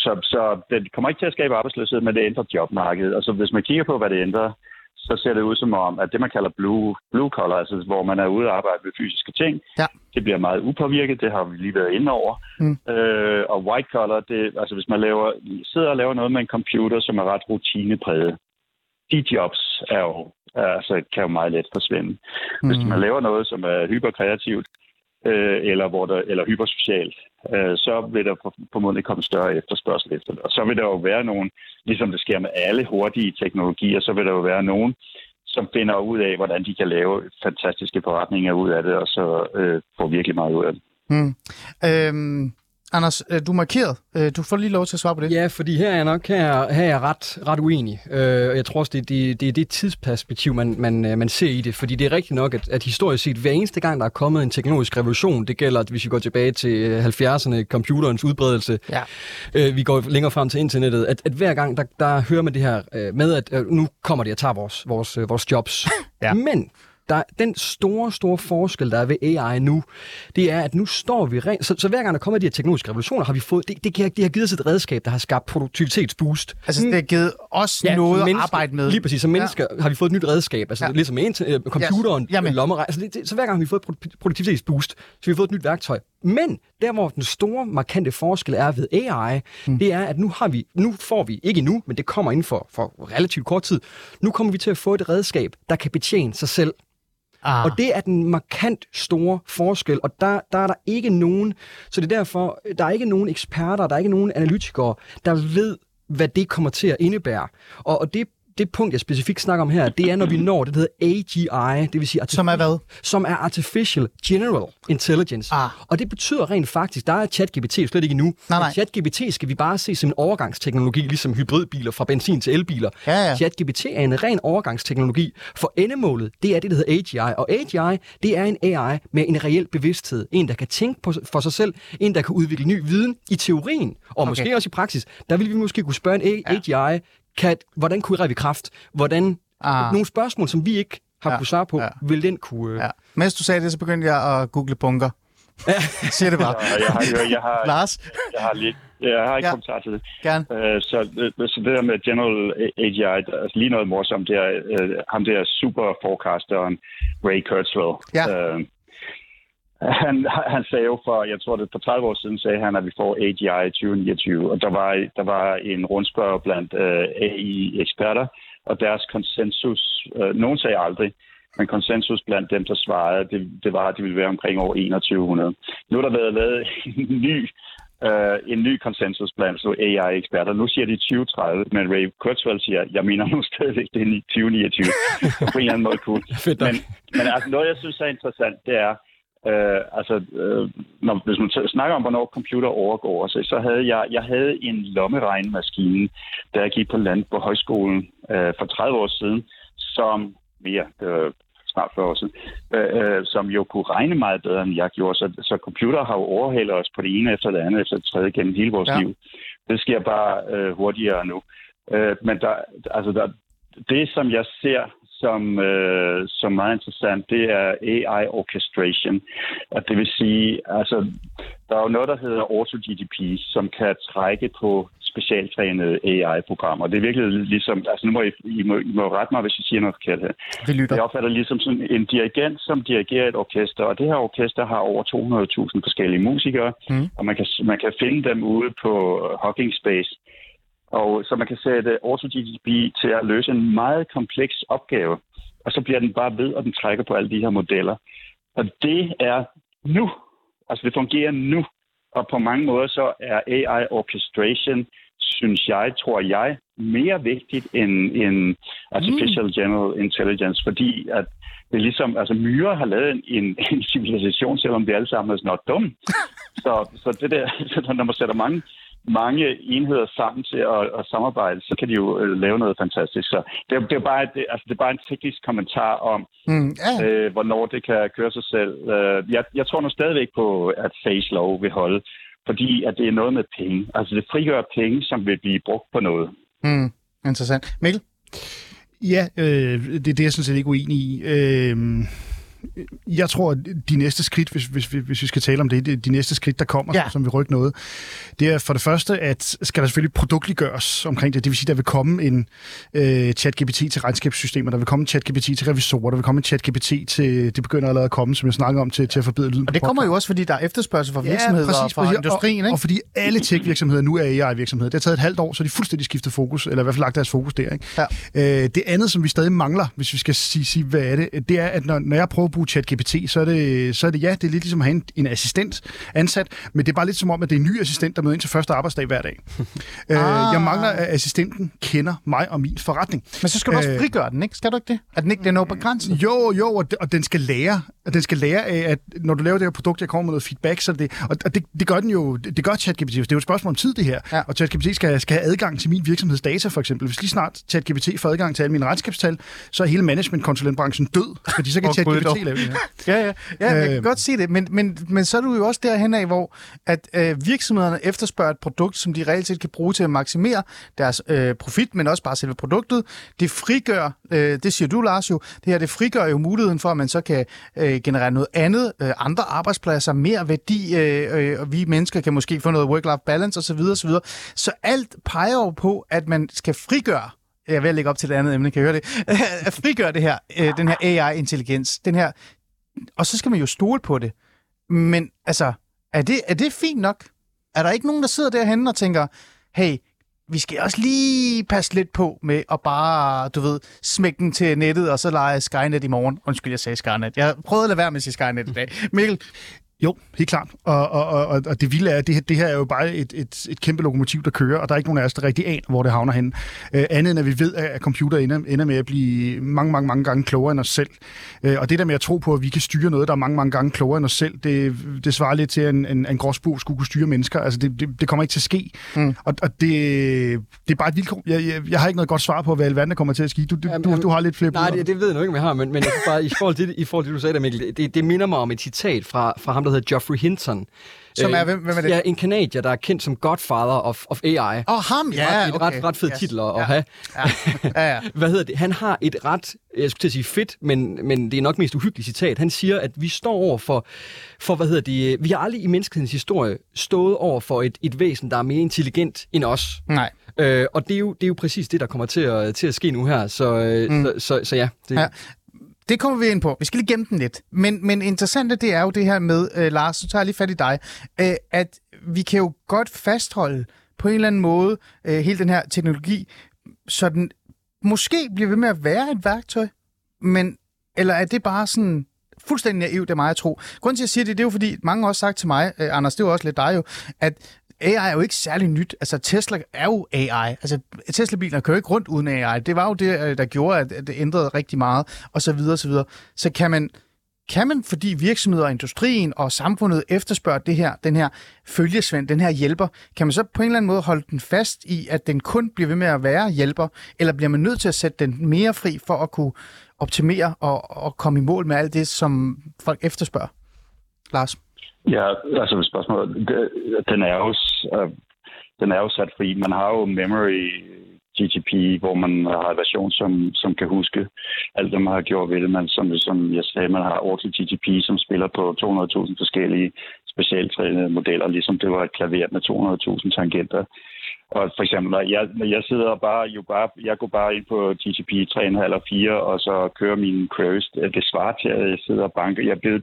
så, så det kommer ikke til at skabe arbejdsløshed, men det ændrer jobmarkedet. Altså hvis man kigger på, hvad det ændrer, så ser det ud som om, at det, man kalder blue, blue collar, altså hvor man er ude og arbejde med fysiske ting, Ja. det bliver meget upåvirket, det har vi lige været inde over. Mm. Øh, og white collar, det, altså hvis man laver, sidder og laver noget med en computer, som er ret rutinepræget, de jobs er jo, altså, kan jo meget let forsvinde. Hvis Mm. man laver noget, som er hyperkreativt, øh, eller, hvor der, eller hypersocialt, øh, så vil der for- formodentlig komme større efterspørgsel efter det. Og så vil der jo være nogen, ligesom det sker med alle hurtige teknologier, så vil der jo være nogen, som finder ud af, hvordan de kan lave fantastiske forretninger ud af det, og så øh, får virkelig meget ud af det. Mm. Øhm, Anders, øh, du er markeret. Øh, Du får lige lov til at svare på det. Ja, fordi her er jeg nok her, er- her er jeg ret, ret uenig. Øh, og jeg tror også, det, det, det er det tidsperspektiv, man, man, man ser i det. Fordi det er rigtigt nok, at, at historisk set, hver eneste gang, der er kommet en teknologisk revolution, det gælder, at hvis vi går tilbage til øh, 70'erne, computerens udbredelse, Ja. øh, vi går længere frem til internettet, at, at hver gang, der, der hører man det her med, at nu kommer de og tager vores, vores, vores jobs. Ja. Men der, den store, store forskel, der er ved AI nu, det er, at nu står vi rent... Så, så hver gang der kommer de her teknologiske revolutioner, har vi fået... Det, det, det, har givet os et redskab, der har skabt produktivitetsboost. Altså, det har givet os ja, noget at arbejde med. Lige præcis. Som mennesker ja. har vi fået et nyt redskab. Altså Ja. ligesom med inter- øh, computeren, Yes. Jamen. lommerej. Altså, det, det, så hver gang har vi fået et produ- produktivitetsboost, så vi har fået et nyt værktøj. Men der, hvor den store, markante forskel er ved AI, mm. det er, at nu har vi, nu får vi, ikke endnu, men det kommer inden for, for relativt kort tid, nu kommer vi til at få et redskab, der kan betjene sig selv. Ah. Og det er den markant store forskel, og der, der er der ikke nogen, så det er derfor, der er ikke nogen eksperter, der er ikke nogen analytikere, der ved, hvad det kommer til at indebære. Og, og det, det punkt, jeg specifikt snakker om her, det er, når vi når det, der hedder AGI, det vil sige... Som er hvad? Som er Artificial General Intelligence. Ah. Og det betyder rent faktisk, der er ChatGPT slet ikke endnu. Nej, nej. ChatGPT skal vi bare se som en overgangsteknologi, ligesom hybridbiler fra benzin til elbiler. Ja, ja. ChatGPT er en ren overgangsteknologi, for endemålet, det er det, der hedder AGI. Og AGI, det er en AI med en reel bevidsthed. En, der kan tænke på, for sig selv. En, der kan udvikle ny viden i teorien, og Okay. måske også i praksis. Der vil vi måske kunne spørge en AGI, kan, hvordan kurerer vi kraft? Hvordan, Ah. nogle spørgsmål, som vi ikke har Ja, ja. kunnet svare på, ja. ja. vil den kunne... Ja. Mens du sagde det, så begyndte jeg at google bunker. Siger det bare. Jeg har, jeg, jeg har, Lars, jeg har, lidt, jeg har ikke Ja. ja. kommentar til det. gerne. Øh, så, øh, så det der med General AGI, der er lige noget morsomt, det er øh, ham der super forecasteren Ray Kurzweil. Ja. Øh, han, han sagde jo for, jeg tror det for 30 år siden, sagde han, at vi får AGI i 2029. Og der var, der var en rundspørg blandt øh, AI-eksperter, og deres konsensus, øh, nogen sagde aldrig, men konsensus blandt dem, der svarede, det, det var, at det ville være omkring år 2100. Nu er der været lavet en ny øh, en ny konsensus blandt AI-eksperter. Nu siger de 2030, men Ray Kurzweil siger, jeg mener nu stadigvæk, det er 2029. på en eller anden måde cool. Men, men altså, noget, jeg synes er interessant, det er, øh, altså, øh, når, hvis man snakker om, hvornår computer overgår sig, så havde jeg, jeg havde en lommeregnmaskine, da jeg gik på land på højskolen øh, for 30 år siden, som mere, var snart 40 år siden, øh, øh, som jo kunne regne meget bedre, end jeg gjorde. Så, så computer har jo overhalet os på det ene efter det andet, efter det tredje gennem hele vores ja. liv. Det sker bare øh, hurtigere nu. Øh, men der, altså der, det, som jeg ser som, øh, som meget interessant, det er AI orchestration. At det vil sige, altså, der er jo noget, der hedder AutoGDP, som kan trække på specialtrænede AI-programmer. Det er virkelig ligesom, altså nu må I, I, må, I må rette mig, hvis I siger noget forkert her. Vi lytter. Jeg opfatter ligesom sådan en dirigent, som dirigerer et orkester, og det her orkester har over 200.000 forskellige musikere, Mm. og man kan, man kan finde dem ude på Hugging Space. Og så man kan sætte AutoGDP til at løse en meget kompleks opgave, og så bliver den bare ved, og den trækker på alle de her modeller. Og det er nu. Altså det fungerer nu. Og på mange måder så er AI orchestration, synes jeg, tror jeg, mere vigtigt end, end artificial mm. general intelligence, fordi at det er ligesom, altså myrer har lavet en, en, en civilisation, selvom vi alle sammen er sådan noget dumme. så, så det der, så når man sætter mange, mange enheder sammen til at, at samarbejde, så kan de jo øh, lave noget fantastisk. Så det, er- det, er bare, det, altså, det er bare en teknisk kommentar om, Mm, ja. øh, hvornår det kan køre sig selv. Øh, jeg, jeg tror nu stadigvæk på, at face law vil holde, fordi at det er noget med penge. Altså det frigør penge, som vil blive brugt på noget. Mm, interessant. Mikkel? Ja, øh, det er det, jeg sådan set ikke uenig i. Øh, jeg tror, at de næste skridt, hvis, hvis, hvis vi skal tale om det, de næste skridt, der kommer, ja. som vi rykker noget, det er for det første, at skal der selvfølgelig produktliggøres omkring det. Det vil sige, der vil komme en øh, chat-GPT til regnskabssystemer, der vil komme en chat-GPT til revisorer, der vil komme en chat-GPT til, det begynder allerede at komme, som jeg snakker om, til, til at forbedre lyden Og det kommer jo også, fordi der er efterspørgsel fra virksomheder ja, præcis, og fra præcis, industrien, og, ikke? og fordi alle tech-virksomheder nu er AI-virksomheder. Det har taget et halvt år, så de fuldstændig skiftet fokus, eller i hvert fald lagt deres fokus der. Ikke? Ja. Øh, det andet, som vi stadig mangler, hvis vi skal sige, sige hvad er det, det er, at når, når jeg prøver at bruge ChatGPT, så er det, så er det ja, det er lidt ligesom at have en, en assistent ansat, men det er bare lidt som om, at det er en ny assistent, der møder ind til første arbejdsdag hver dag. øh, Ah. jeg mangler, at assistenten kender mig og min forretning. Men så skal du også Øh, frigøre den, ikke? Skal du ikke det? At den ikke den er begrænset? Jo, jo, og, og den skal lære, og den skal lære af, at når du laver det her produkt, jeg kommer med noget feedback, så det, og, og det, det gør den jo, det gør ChatGPT, det er jo et spørgsmål om tid det her, ja. og ChatGPT skal, skal have adgang til min virksomheds data for eksempel. Hvis lige snart ChatGPT får adgang til alle mine regnskabstal, så er hele managementkonsulentbranchen død, fordi så kan ChatGPT dog. lave det her. Ja, ja, ja jeg kan Øh. godt se det, men, men, men så er du jo også derhen af, hvor at øh, virksomhederne efterspørger et produkt, som de reelt set kan bruge til at maksimere deres øh, profit, men også bare selve produktet. Det frigør, øh, det siger du Lars jo, det her det frigør jo muligheden for, at man så kan øh, generere noget andet, øh, andre arbejdspladser, mere værdi, øh, øh, og vi mennesker kan måske få noget work-life balance osv. osv. Så alt peger jo på, at man skal frigøre jeg vil lægge op til det andet emne, kan I høre det? At frigøre det her, øh, den her AI-intelligens, den her og så skal man jo stole på det. Men altså, er det, er det fint nok? Er der ikke nogen, der sidder derhenne og tænker, hey, vi skal også lige passe lidt på med at bare, du ved, smække den til nettet, og så lege Skynet i morgen. Undskyld, jeg sagde Skynet. Jeg prøvede at lade være med at sige Skynet i dag. Mikkel, jo, helt klart. Og, og, og, og- det vilde er, at det, her- det her er jo bare et, et, et kæmpe lokomotiv, der kører, og der er ikke nogen af os, der rigtig aner, hvor det havner hen. Øh, andet end at vi ved, at computer ender, ender med at blive mange, mange, mange gange klogere end os selv. Øh, og det der med at tro på, at vi kan styre noget, der er mange, mange gange klogere end os selv, det, det svarer lidt til, at en, en, en gråsbog skulle kunne styre mennesker. Altså, det, det, det kommer ikke til at ske. Mm. Og, og det, det er bare et vilkår. Jeg, jeg, jeg har ikke noget godt svar på, hvad alverden kommer til at ske. Du, du, du, du har lidt flere Nej, det, det ved jeg nu ikke, om jeg har, men, men jeg bare, i forhold til, det- i forhold til det, du sagde der, Mikkel, det, det minder mig om et citat fra, fra ham, der hedder Geoffrey Hinton. Som Øh, er- hvem- hvem er det? Ja, en kanadier, der er kendt som Godfather of, of AI. Åh, oh, ham, ja, ret, et okay. ret, ret fed Yes. titel at, Ja. have. Ja, ja. Hvad hedder det? Han har et ret, jeg skulle til at sige fedt, men, men det er nok mest uhyggeligt citat. Han siger, at vi står over for, for hvad hedder det, vi har aldrig i menneskehedens historie stået over for et, et væsen, der er mere intelligent end os. Nej. Øh, og det er, jo, det er jo præcis det, der kommer til at, til at ske nu her. Så, mm. Mm. så, så, så ja. Det, Ja. Det kommer vi ind på. Vi skal lige gemme den lidt. Men, men interessante, det er jo det her med, øh, Lars, så tager jeg lige fat i dig, øh, at vi kan jo godt fastholde på en eller anden måde øh, hele den her teknologi, så den måske bliver ved med at være et værktøj, men eller er det bare sådan fuldstændig naivt, det mig at tro. Grunden til, at jeg siger det, det er jo fordi, mange har også sagt til mig, øh, Anders, det er jo også lidt dig jo, at AI er jo ikke særlig nyt. Altså, Tesla er jo AI. Altså, Tesla-biler kører ikke rundt uden AI. Det var jo det, øh, der gjorde, at at det ændrede rigtig meget, og så videre, og så videre. Så kan man, kan man, fordi virksomheder og industrien og samfundet efterspørger det her, den her følgesvend, den her hjælper, kan man så på en eller anden måde holde den fast i, at den kun bliver ved med at være hjælper, eller bliver man nødt til at sætte den mere fri for at kunne optimere og, og komme i mål med alt det, som folk efterspørger? Lars? Ja, altså spørgsmålet, den er jo, øh, den er jo sat fri. Man har jo memory GTP, hvor man har en version, som, som kan huske alt, hvad man har gjort ved det. Man, som, som jeg sagde, man har Oracle GTP, som spiller på 200.000 forskellige specialtrænede modeller, ligesom det var et klaver med 200.000 tangenter. Og for eksempel, når jeg, når jeg sidder bare, jo bare, jeg går bare ind på GTP 3,5 eller 4, og så kører mine queries. Det svarer til, at jeg sidder og banker. Jeg bliver,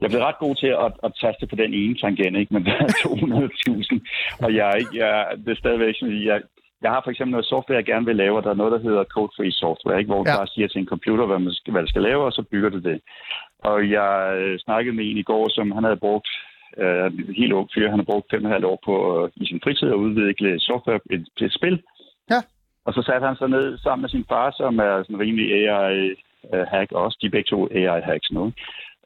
jeg blevet ret god til at, at taste på den ene tangent, ikke? men der er 200.000. Og jeg, jeg, det er stadigvæk sådan, jeg, jeg har for eksempel noget software, jeg gerne vil lave, og der er noget, der hedder code-free software, ikke? hvor du Ja. bare siger til en computer, hvad, man skal, hvad det skal lave, og så bygger du det. Og jeg øh, snakkede med en i går, som han havde brugt øh, helt ung fyr, han har brugt fem og et halvt år på øh, i sin fritid at udvikle software et, et spil. Ja. Og så satte han sig ned sammen med sin far, som er sådan rimelig AI-hack også. De er begge to AI-hacks nu.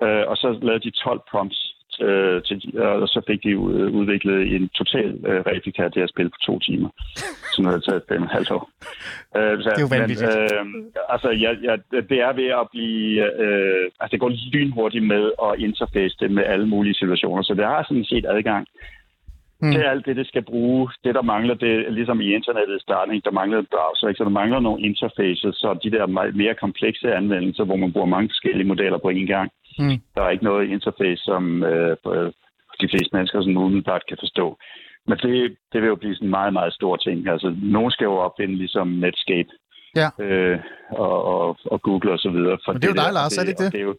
Øh, og så lavede de 12 prompts, øh, til, og så fik de ud- udviklet en total øh, replika af det her spil på to timer. Som havde taget og et halvt år. Øh, så, Det er jo vanvittigt. Men, øh, altså, jeg, jeg, det er ved at blive... Øh, altså, det går lynhurtigt med at interface det med alle mulige situationer. Så det har sådan set adgang Mm. til alt det, det skal bruge. Det, der mangler, det er ligesom i internettet i starten, ikke? der mangler en browser, ikke? så der mangler nogle interfaces, så de der mere komplekse anvendelser, hvor man bruger mange forskellige modeller på en gang, Mm. Der er ikke noget interface, som øh, for de fleste mennesker som umiddelbart kan forstå. Men det, det vil jo blive sådan en meget, meget stor ting. Altså, nogen skal jo opfinde ligesom Netscape Ja. øh, og, og, og Google og så videre. For Men det er jo dig, Lars, er det ikke og det? er jo,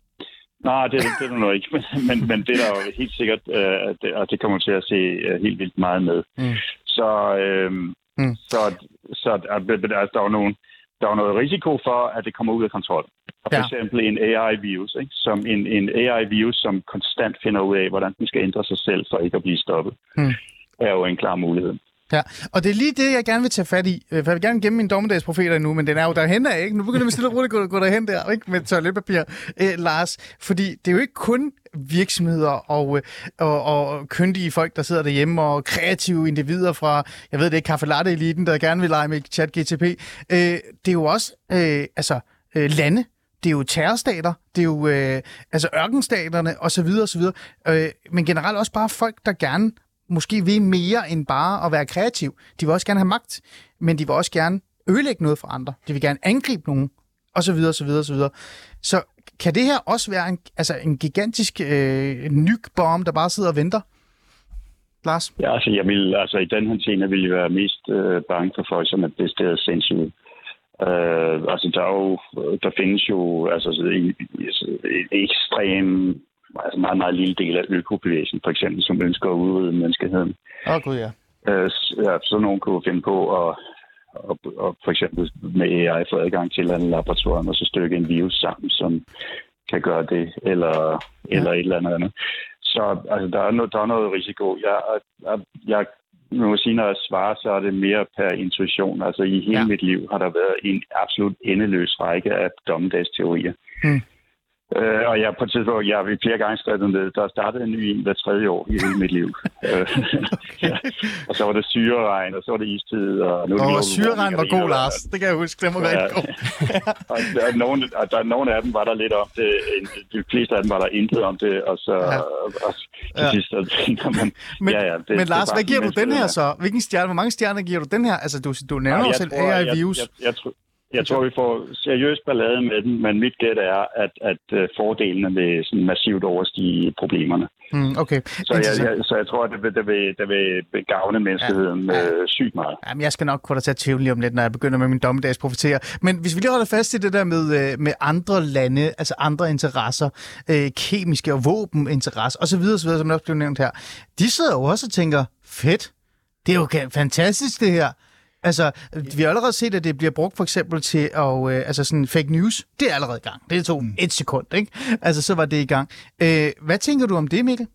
nej, det, det er det nu ikke. Men, men, men det er der jo helt sikkert, øh, at det, og det kommer til at se øh, helt vildt meget med. Mm. Så, øh, Mm. så, så at der er jo nogen, der er noget risiko for, at det kommer ud af kontrol. Og for Ja. eksempel en AI-virus, ikke? som en, en AI-virus, som konstant finder ud af, hvordan den skal ændre sig selv for ikke at blive stoppet, Mm. er jo en klar mulighed. Ja, og det er lige det, jeg gerne vil tage fat i. Øh, for jeg vil gerne gemme min dommedagsprofeter nu, men den er jo derhen af, ikke? Nu begynder vi stille og roligt at gå, derhen der, ikke? Med toiletpapir, øh, Lars. Fordi det er jo ikke kun virksomheder og, øh, og, og kyndige folk, der sidder derhjemme, og kreative individer fra, jeg ved det ikke, kaffelatte-eliten, der gerne vil lege med chat GTP. Øh, det er jo også, øh, altså, øh, lande, det er jo terrorstater, det er jo øh, altså ørkenstaterne osv. osv. Øh, men generelt også bare folk, der gerne måske vil mere end bare at være kreativ. De vil også gerne have magt, men de vil også gerne ødelægge noget for andre. De vil gerne angribe nogen, og så videre, så videre, så videre. Så kan det her også være en, altså en gigantisk øh, nykbombe, der bare sidder og venter? Lars? Ja, altså, jeg vil, altså i den her scene vil jeg være mest øh, bange for folk, som er decideret sindssyge. Øh, altså, der, er jo, der findes jo altså, en, en ekstrem, altså meget, meget lille del af økobevægelsen, for eksempel, som ønsker at udrydde menneskeheden. Åh, oh, gud ja. Øh, ja, så nogen kunne finde på at, og, og for eksempel med AI få adgang til et eller andet laboratorium, og så stykke en virus sammen, som kan gøre det, eller, ja. eller et eller andet andet. Så altså, der, er no, der er noget risiko. Jeg, jeg, jeg nu må sige, når jeg svarer, så er det mere per intuition. Altså i hele ja. mit liv har der været en absolut endeløs række af dommedagsteorier. Hmm. Øh, og jeg på et tidspunkt, jeg har flere gange skrevet ned. Der er startet en ny en hver tredje år i hele mit liv. Øh, ja. Og så var det syreregn, og så var det istid. Og, nu det Og syreregn var det god, Lars. Det kan jeg huske. Den var rigtig god. og der er, nogle, og der er nogle af dem var der lidt om det. De fleste af dem var der intet om det. Og så Ja. ja. og til Ja. sidst, så tænker man, Men, ja, ja, det, men det Lars, bare hvad giver du den her er. så? Hvilken stjerne, hvor mange stjerner giver du den her? Altså, du, du nævner jeg selv AI-virus. Jeg, jeg, jeg, jeg tror, vi får seriøs ballade med den, men mit gæt er, at, at øh, fordelene vil sådan massivt overstige problemerne. Hmm, okay. Så jeg, jeg, så jeg tror, at det vil, det vil, det vil gavne menneskeheden Ja. Øh, sygt meget. Jamen, jeg skal nok få dig til at tvivle lige om lidt, når jeg begynder med min dommedagsprofeterer. Men hvis vi lige holder fast i det der med, øh, med andre lande, altså andre interesser, øh, kemiske og våbeninteresser osv., osv., som der også blev nævnt her, de sidder jo også og tænker, fedt, det er jo fantastisk det her. Altså, vi har allerede set, at det bliver brugt for eksempel til at, øh, altså sådan fake news. Det er allerede i gang. Det tog et sekund, ikke? Altså, så var det i gang. Øh, hvad tænker du om det, Mikkel?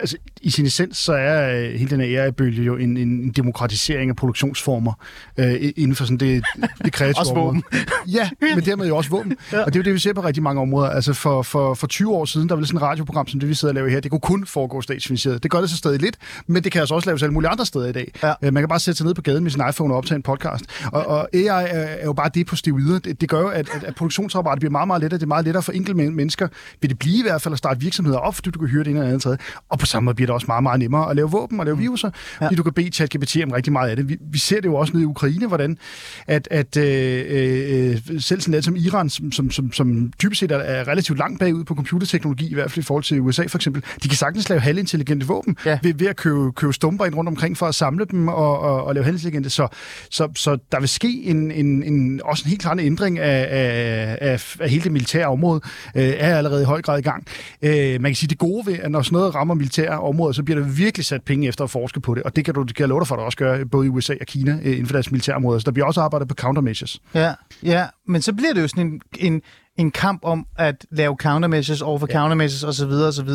Altså, i sin essens, så er øh, hele den her AI-bølge jo en, en demokratisering af produktionsformer øh, inden for sådan det, det kreative Også våben. Ja, men dermed jo også våben. ja. Og det er jo det, vi ser på rigtig mange områder. Altså for, for, for 20 år siden, der var sådan et radioprogram, som det vi sidder og laver her. Det kunne kun foregå statsfinansieret. Det gør det så stadig lidt, men det kan altså også laves alle mulige andre steder i dag. Ja. Øh, man kan bare sætte sig ned på gaden med sin iPhone og optage en podcast. Og, og AI er, er jo bare det på steroider. Det, det gør jo, at, at, at produktionsapparatet bliver meget, meget lettere. Det er meget lettere for enkelte men- mennesker. Vil det blive i hvert fald at starte virksomheder op, fordi du kan hyre det ene eller andet tredje. Og på samme måde bliver det også meget, meget nemmere at lave våben og lave viruser, ja. fordi du kan bede ChatGPT om rigtig meget af det. Vi, vi ser det jo også nede i Ukraine, hvordan at, at øh, øh, selv sådan lidt som Iran, som, som, som, som typisk set er, er relativt langt bagud på computerteknologi, i hvert fald i forhold til USA for eksempel, de kan sagtens lave halvintelligente våben Ja. ved, ved at købe, købe stumper ind rundt omkring for at samle dem og, og, og lave halvintelligente. Så, så, så der vil ske en, en, en, også en helt klar ændring af, af, af, af hele det militære område, øh, er allerede i høj grad i gang. Øh, man kan sige, det gode ved, at når sådan noget rammer militære områder, så bliver der virkelig sat penge efter at forske på det, og det kan du det kan jeg love dig for, at også gøre, både i USA og Kina øh, inden for deres militærområder. Så der bliver også arbejdet på countermeasures. Ja, ja, men så bliver det jo sådan en, en, en kamp om at lave countermeasures over for ja. countermeasures osv. osv.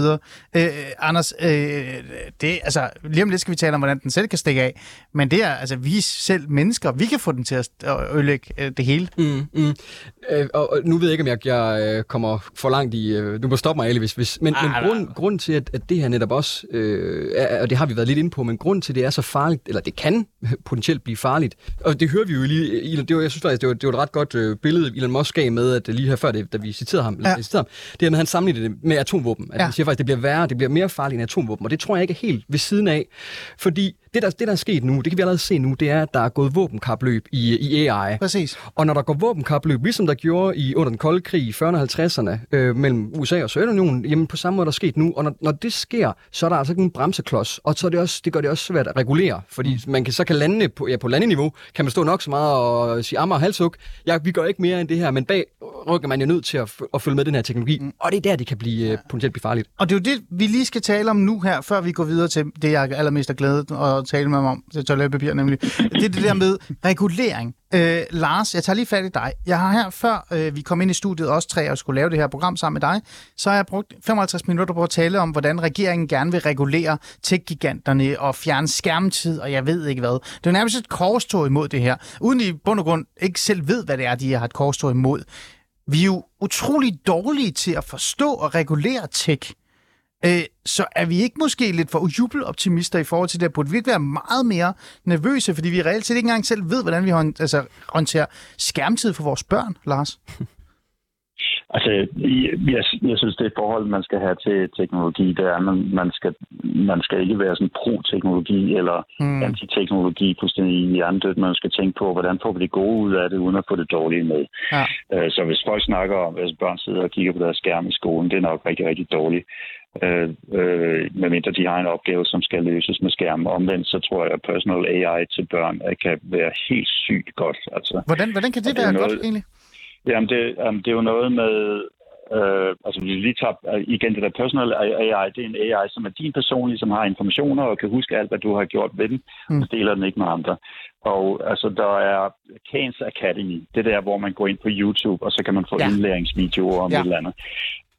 Øh, Anders, øh, det, altså, lige om lidt skal vi tale om, hvordan den selv kan stikke af, men det er, altså, vi selv mennesker, vi kan få den til at ødelægge øh, det hele. Mm, mm. Øh, og, og nu ved jeg ikke, om jeg, jeg øh, kommer for langt i... Øh, du må stoppe mig, Ali, hvis... hvis men, Ah, men grund, grunden til, at, at det her netop også... Øh, er, og det har vi været lidt inde på, men grunden til, at det er så farligt, eller det kan potentielt blive farligt, og det hører vi jo lige... Elon, det var, jeg synes faktisk, det var, det var et ret godt øh, billede, Elon Musk gav med, at lige her før, det, da vi citerede ham, Ja. citerede ham det her med, at han sammenlignede det med atomvåben. At Ja. han siger faktisk, at det bliver værre, det bliver mere farligt end atomvåben, og det tror jeg ikke er helt ved siden af, fordi det, der, det, der er sket nu, det kan vi allerede se nu, det er, at der er gået våbenkapløb i, i AI. Præcis. Og når der går våbenkapløb, ligesom der gjorde i under den kolde krig i 40'erne og 50'erne øh, mellem USA og Sovjetunionen, jamen på samme måde der er sket nu. Og når, når det sker, så er der altså ikke en bremseklods. Og så er det, også, det gør det også svært at regulere, fordi man kan, så kan landene på, ja, på landeniveau, kan man stå nok så meget og sige ammer og halshug. Ja, vi gør ikke mere end det her, men bag rykker man jo nødt til at, at følge med den her teknologi. Mm. Og det er der, det kan blive øh, potentielt blive farligt. Og det er jo det, vi lige skal tale om nu her, før vi går videre til det, jeg er allermest er glædet at tale med mig om, det er toiletpapir nemlig. Det er det der med regulering. Øh, Lars, jeg tager lige fat i dig. Jeg har her, før øh, vi kom ind i studiet, også tre, og skulle lave det her program sammen med dig, så har jeg brugt 55 minutter på at tale om, hvordan regeringen gerne vil regulere tech-giganterne og fjerne skærmtid, og jeg ved ikke hvad. Det er nærmest et korstog imod det her, uden i bund og grund ikke selv ved, hvad det er, de har et korstog imod. Vi er jo utrolig dårlige til at forstå og regulere tech. Øh, så er vi ikke måske lidt for jubeloptimister i forhold til det? Burde vi ikke være meget mere nervøse, fordi vi reelt set ikke engang selv ved, hvordan vi hånd- altså, håndterer skærmtid for vores børn, Lars? Altså, jeg, jeg synes, det forhold, man skal have til teknologi, det er, at man, man, skal, man skal ikke være sådan pro-teknologi eller mm. anti-teknologi fuldstændig hjernedødt. Man skal tænke på, hvordan får vi det gode ud af det, uden at få det dårlige med. Ja. Øh, Så hvis folk snakker om, at børn sidder og kigger på deres skærm i skolen, det er nok rigtig, rigtig dårligt. Øh, øh, medmindre de har en opgave, som skal løses med skærmen. Omvendt, så tror jeg, at personal AI til børn øh, kan være helt sygt godt. Altså, Hvordan, hvordan kan det, det være noget- godt, egentlig? Jamen, det, um, det er jo noget med... Øh, altså, vi lige tager øh, igen det der personal AI, det er en AI, som er din personlige, som har informationer og kan huske alt, hvad du har gjort ved den, Mm. og deler den ikke med andre. Og altså, der er Kans Academy, det der, hvor man går ind på YouTube, og så kan man få Ja. indlæringsvideoer om ja. et eller andet.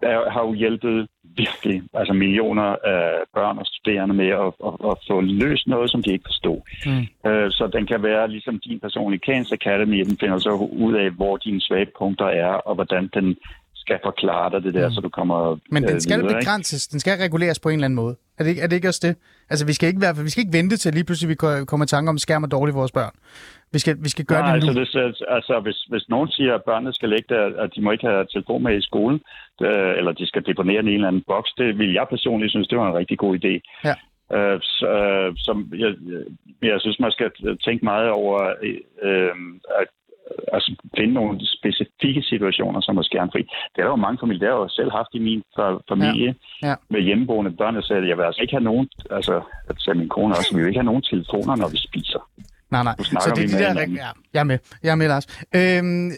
Der har jo hjulpet virkelig altså millioner af børn og studerende med at, at, at få løst noget, som de ikke forstod. Mm. Øh, så den kan være ligesom din personlige Kans Academy, den finder så ud af, hvor dine svage punkter er, og hvordan den skal forklare dig det der, Mm. så du kommer Men den øh, skal videre, ikke? begrænses, den skal reguleres på en eller anden måde. Er det ikke, er det ikke også det? Altså, vi skal ikke, være, vi skal ikke vente til lige pludselig, vi ko- kommer i tanke om, skærm er dårligt for vores børn. Vi skal, vi skal gøre Nej, det nu. altså, hvis, altså hvis, hvis nogen siger, at børnene skal lægge der, at de må ikke have telefon med i skole, øh, eller de skal deponere en eller anden boks, det vil jeg personligt synes, det var en rigtig god idé. Ja. Øh, så, øh, som jeg, jeg, jeg synes, man skal tænke meget over øh, at altså, finde nogle specifikke situationer, som er skærmfri. Det er der jo mange familier, det har jo selv haft i min fa- familie Ja. Ja. med hjemmeboende børn, der sagde, at jeg vil altså ikke have nogen, altså, det sagde min kone også, vi vil ikke have nogen telefoner, når vi spiser. Nej, nej. Så det er de der... hinanden. Ja, jeg er med. Jeg er med, Lars. Øhm,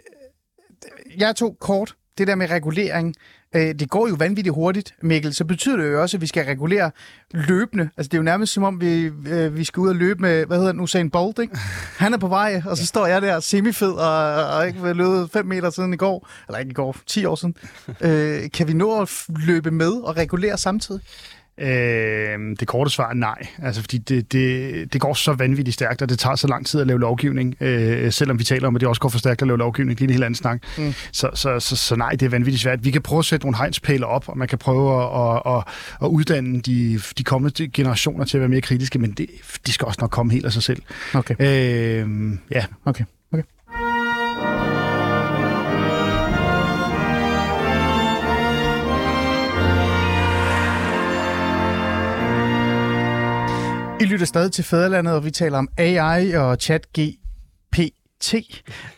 jeg tog kort det der med regulering. Øh, det går jo vanvittigt hurtigt, Mikkel. Så betyder det jo også, at vi skal regulere løbende. Altså, det er jo nærmest som om, vi, øh, vi skal ud og løbe med, hvad hedder den, Usain Bolt, ikke? Han er på vej, og så står jeg der semifed og, og ikke løbet 5 meter siden i går. Eller ikke i går, 10 år siden. Øh, kan vi nå at løbe med og regulere samtidig? Øh, det korte svar er nej, altså fordi det, det, det går så vanvittigt stærkt, og det tager så lang tid at lave lovgivning, øh, selvom vi taler om, at det også går for stærkt at lave lovgivning, det er en helt anden snak. Mm. Så, så, så, så nej, det er vanvittigt svært. Vi kan prøve at sætte nogle hegnspæle op, og man kan prøve at, at, at, at uddanne de, de kommende generationer til at være mere kritiske, men det, de skal også nok komme helt af sig selv. Okay. Øh, ja. Okay. Lytter stadig til Fæderlandet, og vi taler om AI og chat GPT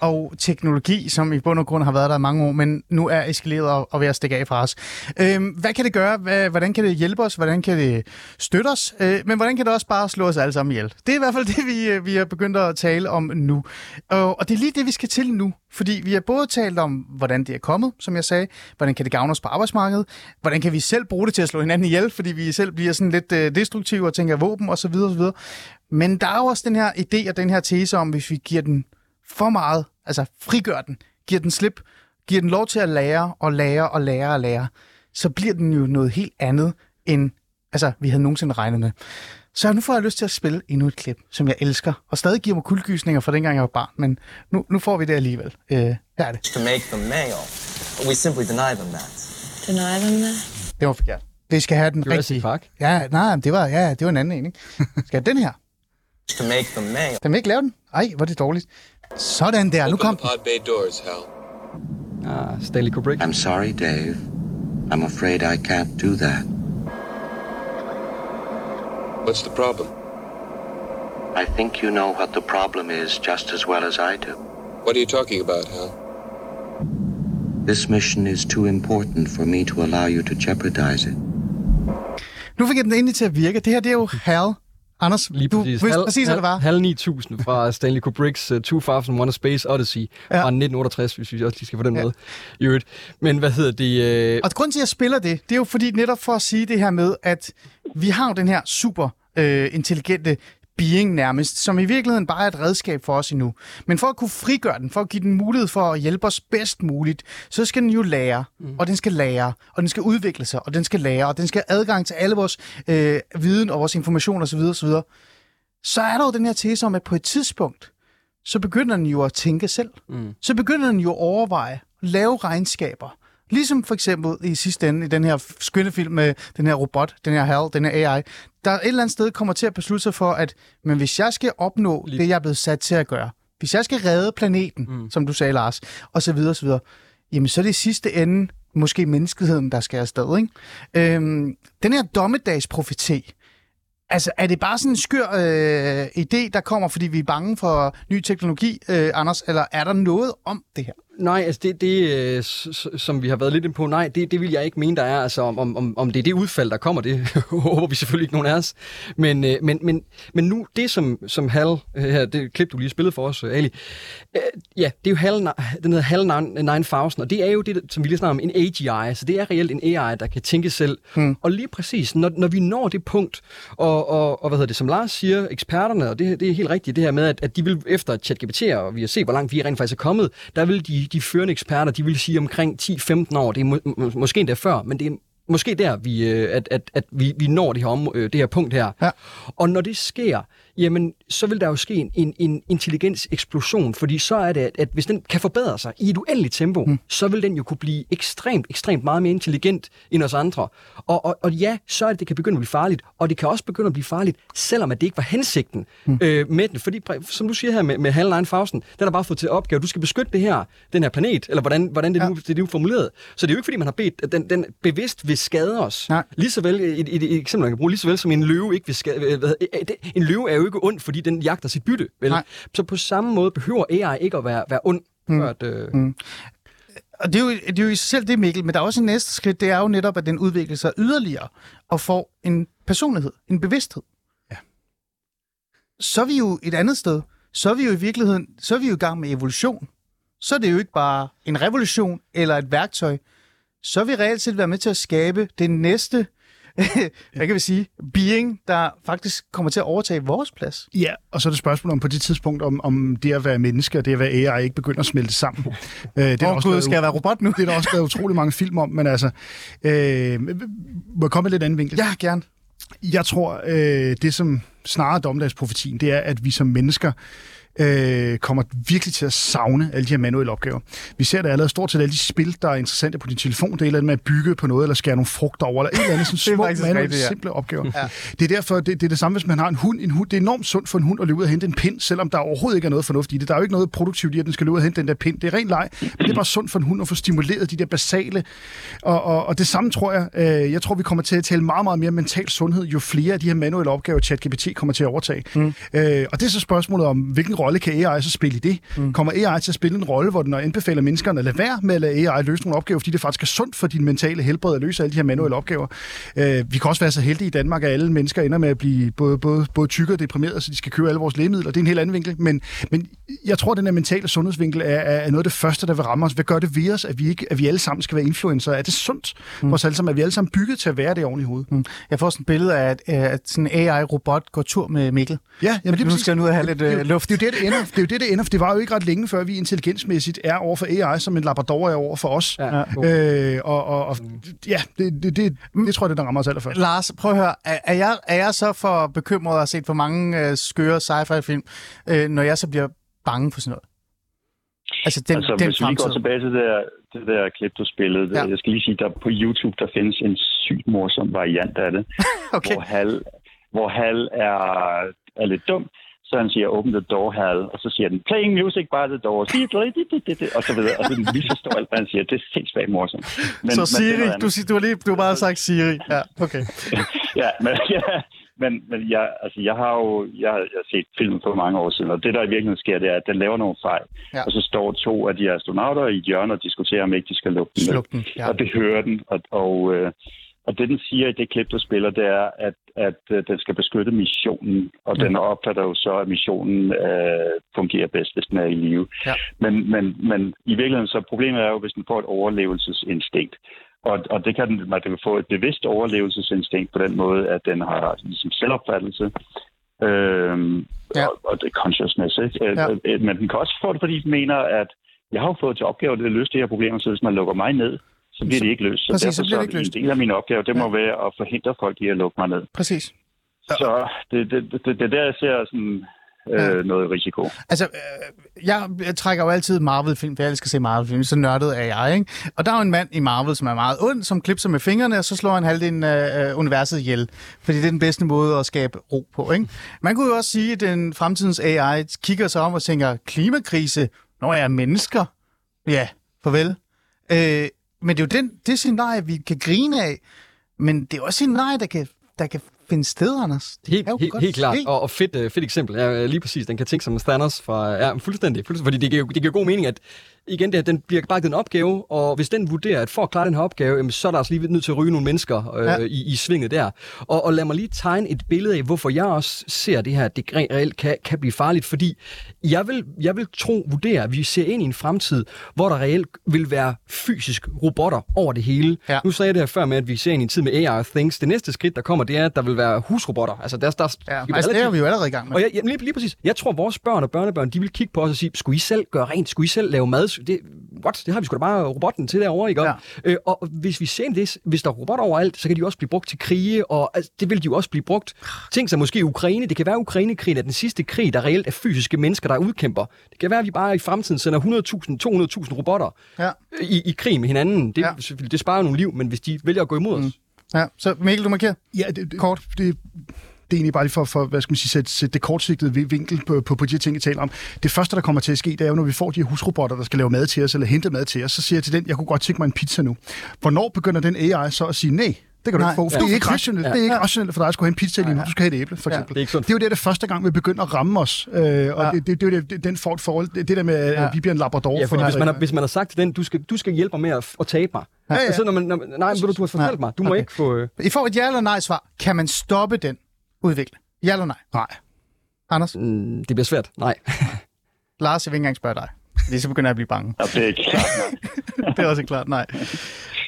og teknologi, som i bund og grund har været der i mange år, men nu er eskaleret og, og ved at stikke af fra os. Øhm, hvad kan det gøre? Hvordan kan det hjælpe os? Hvordan kan det støtte os? Øh, men hvordan kan det også bare slå os alle sammen ihjel? Det er i hvert fald det, vi, øh, vi er begyndt at tale om nu. Og, og det er lige det, vi skal til nu. Fordi vi har både talt om, hvordan det er kommet, som jeg sagde, hvordan kan det gavne os på arbejdsmarkedet, hvordan kan vi selv bruge det til at slå hinanden ihjel, fordi vi selv bliver sådan lidt øh, destruktive og tænker våben osv. osv. Men der er jo også den her idé og den her tese om, hvis vi giver den for meget, altså frigør den, giver den slip, giver den lov til at lære og lære og lære og lære, så bliver den jo noget helt andet, end altså, vi havde nogensinde regnet med. Så nu får jeg lyst til at spille endnu et klip, som jeg elsker, og stadig giver mig kuldgysninger fra dengang jeg var barn, men nu, nu får vi det alligevel. Øh, her er det. to make them male. But we simply deny them that. Deny them that? Det var forkert. Vi skal have den Jurassic rigtige. Park. Ja, nej, det var, ja, det var en anden en, ikke? Skal have den her? To make them male. Den vil ikke lave den? Ej, hvor er det dårligt. Sådan der, nu kom den. Pod bay doors, Hal. Ah, Stanley Kubrick. I'm sorry, Dave. I'm afraid I can't do that. What's the problem? I think you know what the problem is just as well as I do. What are you talking about, Hal? This mission is too important for me to allow you to jeopardize it. Nu fik jeg den endelig til at virke. Det her, det er jo HAL. Anders, Lige du præcis. vidste Hal- præcis, hvad det var. Hal 9000 fra Stanley Kubricks uh, 2001 A Space Odyssey ja. fra 1968, hvis vi også lige skal få den Ja. med. I øvrigt. Men hvad hedder det? Øh, Og grunden til, at jeg spiller det, det er jo fordi netop for at sige det her med, at vi har jo den her super øh, intelligente being nærmest, som i virkeligheden bare er et redskab for os endnu. Men for at kunne frigøre den, for at give den mulighed for at hjælpe os bedst muligt, så skal den jo lære, mm. og den skal lære, og den skal udvikle sig, og den skal lære, og den skal have adgang til alle vores øh, viden og vores information osv. osv. Så er der jo den her tese om, at på et tidspunkt, så begynder den jo at tænke selv. Mm. Så begynder den jo at overveje, lave regnskaber. Ligesom for eksempel i sidste ende i den her skønne film med den her robot, den her HAL, den her AI, der et eller andet sted kommer til at beslutte sig for, at men hvis jeg skal opnå Lige. det, jeg er blevet sat til at gøre, hvis jeg skal redde planeten, mm. som du sagde, Lars, og så videre, og så videre, jamen så er det i sidste ende måske menneskeheden, der skal afsted. Ikke? Øhm, den her dommedagsprofeti, Altså, er det bare sådan en skør øh, idé, der kommer, fordi vi er bange for ny teknologi, øh, Anders, eller er der noget om det her? Nej, altså det, det øh, som vi har været lidt inde på, nej, det, det vil jeg ikke mene, der er. Altså om, om, om- det er det udfald, der kommer, det håber vi selvfølgelig ikke nogen af os. Men, øh, men, men, men nu, det som, som Hal, øh, her, det klip, du lige spillede for os, Ali, ja, det er jo Hal, den hedder Hal 9000, og det er jo det, som vi lige snakker om, en AGI, så det er reelt en AI, der kan tænke selv. Hmm. Og lige præcis, når, når vi når det punkt, og, og, og hvad hedder det, som Lars siger, eksperterne, og det, det er helt rigtigt, det her med, at, at de vil efter ChatGPT, og vi har set, hvor langt vi rent faktisk er kommet, der vil de, de førende eksperter, de vil sige omkring 10-15 år, det er må, må, måske endda før, men det er måske der, vi, øh, at, at, at vi, vi når det her, om, øh, det her punkt her. Ja. Og når det sker, jamen, så vil der jo ske en, en, en intelligenseksplosion, fordi så er det, at, hvis den kan forbedre sig i et uendeligt tempo, mm. så vil den jo kunne blive ekstremt, ekstremt meget mere intelligent end os andre. Og, og, og ja, så er det, det kan begynde at blive farligt, og det kan også begynde at blive farligt, selvom at det ikke var hensigten mm. øh, med den. Fordi, som du siger her med, med HAL 9000, den har bare fået til opgave, du skal beskytte det her, den her planet, eller hvordan, hvordan det, ja. nu, det er nu formuleret. Så det er jo ikke, fordi man har bedt, at den, den bevidst vil skade os. Nej. Lige så vel, et, et, et, eksempel, man kan bruge, lige så vel som en løve ikke vil skade, hvad, hedder- øh, en løve er jo ikke ond, fordi den jagter sit bytte. Vel? Nej. Så på samme måde behøver AI ikke at være, være ond, mm. før at, øh, Mm. Og det er, jo, det er jo i sig selv det, Mikkel, men der er også en næste skridt, det er jo netop, at den udvikler sig yderligere og får en personlighed, en bevidsthed. Ja. Så er vi jo et andet sted. Så er vi jo i virkeligheden, så er vi jo i gang med evolution. Så er det jo ikke bare en revolution eller et værktøj. Så er vi reelt set været med til at skabe det næste, hvad kan vi sige, being, der faktisk kommer til at overtage vores plads. Ja, og så er det spørgsmål om på det tidspunkt, om, om det at være menneske og det at være AI ikke begynder at smelte sammen. øh, det Åh, Gud, lavet- skal jeg være robot nu? Det er der også lavet utrolig mange film om, men altså, øh, må jeg komme med lidt anden vinkel? Ja, gerne. Jeg tror, øh, det som snarere er dommedagsprofetien, det er, at vi som mennesker øh, kommer virkelig til at savne alle de her manuelle opgaver. Vi ser det allerede stort set alle de spil, der er interessante på din telefon. Det er et eller andet med at bygge på noget, eller skære nogle frugter over, eller et eller andet sådan små, manuelle, rigtigt, ja. simple opgaver. Ja. Det er derfor, det, det er det samme, hvis man har en hund. En hund. Det er enormt sundt for en hund at løbe ud og hente en pind, selvom der overhovedet ikke er noget fornuft i det. Der er jo ikke noget produktivt i, at den skal løbe ud og hente den der pind. Det er ren leg, men det er bare sundt for en hund at få stimuleret de der basale. Og, og, og det samme tror jeg, øh, jeg tror, vi kommer til at tale meget, meget mere mental sundhed, jo flere af de her manuelle opgaver, ChatGPT kommer til at overtage. Mm. Øh, og det er så spørgsmålet om, hvilken rolle kan AI så spille i det? Mm. Kommer AI til at spille en rolle, hvor den anbefaler menneskerne at lade være med at lade AI løse nogle opgaver, fordi det faktisk er sundt for din mentale helbred at løse alle de her manuelle opgaver? Øh, vi kan også være så heldige i Danmark, at alle mennesker ender med at blive både, både, både tykke og deprimerede, så de skal købe alle vores lægemidler. Det er en helt anden vinkel. Men, men jeg tror, at den her mentale sundhedsvinkel er, er noget af det første, der vil ramme os. Hvad gør det ved os, at vi, ikke, at vi alle sammen skal være influencer? Er det sundt mm. for os alle sammen? Er vi alle sammen bygget til at være det oven i hovedet? Mm. Jeg får sådan et billede af, at, at sådan en AI-robot går tur med Mikkel. Ja, jamen, det er nu præcis- skal jeg nu have lidt det, er øh, luft. Det er det, det ender. Det er jo det, det ender. For det var jo ikke ret længe før, vi intelligensmæssigt er over for AI, som en labrador er over for os. Ja. Øh, og, og, og ja, det, det, det, det tror jeg, det der rammer os allerførst. Lars, prøv at høre. Er, jeg, er jeg så for bekymret og har set for mange øh, skøre sci-fi-film, øh, når jeg så bliver bange for sådan noget? Altså, den, altså, den hvis vi lige går fremtid. tilbage til det der, det der klip, du spillede, ja. jeg skal lige sige, der på YouTube, der findes en sygt morsom variant af det, okay. hvor Hal, hvor Hal er, er lidt dum, så han siger, open the door, Hal, og så siger den, playing music by the door, og så videre, og så misforstår alt, hvad han siger. Det er sindssygt morsomt. Men, så Siri, andet. du, du har lige du har bare sagt Siri. Ja, okay. ja, men, ja, men, men jeg, altså, jeg har jo jeg, jeg har set filmen for mange år siden, og det, der i virkeligheden sker, det er, at den laver nogle fejl. Ja. Og så står to af de astronauter i et hjørne og diskuterer, om ikke de skal lukke den. Sluk den, ja. Og det hører den. Og, og, øh, og det, den siger i det klip, du spiller, det er, at, at øh, den skal beskytte missionen. Og Mm. den opfatter jo så, at missionen øh, fungerer bedst, hvis den er i live. Ja. Men, men, men i virkeligheden, så problemet er jo, hvis den får et overlevelsesinstinkt. Og, og det kan den, man kan få et bevidst overlevelsesinstinkt på den måde, at den har ligesom selvopfattelse. Øhm, Ja. og, og det er consciousness, ikke? Ja. Ja. Men den kan også få det, fordi den mener, at jeg har jo fået til opgave at løse det her problem, så hvis man lukker mig ned, så bliver Så- det ikke løst. Så præcis, så derfor bliver det ikke løst. en del af min opgave, det må være at forhindre folk i at lukke mig ned. Præcis. Så det, det, det, det er der, jeg ser sådan øh, noget risiko. Altså, øh, jeg, jeg trækker jo altid Marvel-film, for jeg elsker at se Marvel-film, så nørdet er jeg, ikke? Og der er jo en mand i Marvel, som er meget ond, som klipser med fingrene, og så slår han halvdelen af øh, universet ihjel. Fordi det er den bedste måde at skabe ro på, ikke? Man kunne jo også sige, at den fremtidens AI kigger sig om og tænker, klimakrise, når jeg er mennesker? Ja, farvel. Øh, men det er jo den, det scenarie, vi kan grine af, men det er også et scenarie, der kan, der kan finde sted, Anders. Det Helt, helt, helt klart, og, og fedt, øh, fedt eksempel. Ja, lige præcis, den kan tænke som Thanos fra... Ja, fuldstændig, fuldstændig. Fordi det giver, det giver god mening, at igen, det, at den bliver bare givet en opgave, og hvis den vurderer, at for at klare den her opgave, jamen, så er der altså lige nødt til at ryge nogle mennesker øh, Ja. i, i svinget der. Og, og lad mig lige tegne et billede af, hvorfor jeg også ser det her, at det re- reelt kan, kan blive farligt, fordi jeg vil, jeg vil tro, vurdere, at vi ser ind i en fremtid, hvor der reelt vil være fysisk robotter over det hele. Ja. Nu sagde jeg det her før med, at vi ser ind i en tid med AI things. Det næste skridt, der kommer, det er, at der vil være husrobotter. Altså, der, der, Ja, altså, det er vi jo allerede i gang med. og jeg, jamen, lige, lige præcis. Jeg tror, vores børn og børnebørn, de vil kigge på os og sige, skulle I selv gøre rent? Skulle I selv lave mad? Det, what? Det har vi sgu da bare robotten til derovre, ikke? Ja. Øh, og hvis vi ser det, hvis der er robotter overalt, så kan de jo også blive brugt til krige, og altså, det vil de jo også blive brugt. Tænk sig måske i Ukraine. Det kan være, Ukraine-krigen er den sidste krig, der reelt er fysiske mennesker, der udkæmper. Det kan være, at vi bare i fremtiden sender 100.000, 200.000 robotter Ja. i, i krig med hinanden. Det, Ja. det sparer nogle liv, men hvis de vælger at gå imod os, Ja, så Mikkel, du markerer. Ja, det, det, Kort. Det, det er egentlig bare lige for, for hvad skal man sige, sætte, sætte det kortsigtede vi- vinkel på, på, på de her ting, jeg taler om. Det første, der kommer til at ske, det er jo, når vi får de her husrobotter, der skal lave mad til os, eller hente mad til os, så siger jeg til den, jeg kunne godt tænke mig en pizza nu. Hvornår begynder den AI så at sige, nej, det kan du Nej. ikke få, for Ja. det er ikke rationelt. Ja. Det er ikke Ja. rationelt for dig at skulle have en pizza lige nu. Ja. Du skal have et æble, for Ja. eksempel. Det er ikke sundt. Det er jo det, det første gang, vi begynder at ramme os. Øh, og Ja. ja. det, det, det, er jo det, den for, forhold, det, det der med, at Ja. vi bliver en labrador. Ja, for fordi hvis man, har, hvis man har sagt til den, du skal, du skal hjælpe mig med at, at tabe mig. Ja, ja. Så når man, når, nej, men du, du har fortalt Nej. mig. Du må Okay. ikke få... Øh, I får et ja eller nej svar. Kan man stoppe den udvikling? Ja eller nej? Nej. Anders? mm, det bliver svært. Nej. Lars, jeg vil ikke engang spørge dig. Fordi så begynder jeg at blive bange. Og det er ikke klart det er også klart nej.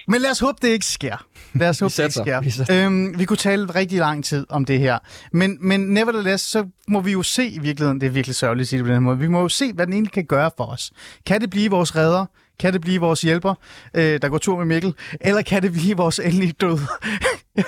Men lad os håbe, det ikke sker. Lad os håbe, det ikke. Vi sker. satser. Øhm, vi kunne tale rigtig lang tid om det her. Men, men nevertheless, så må vi jo se i virkeligheden, det er virkelig sørgeligt at sige det på den her måde, vi må jo se, hvad den egentlig kan gøre for os. Kan det blive vores redder? Kan det blive vores hjælper, øh, der går tur med Mikkel? Eller kan det blive vores endelige død?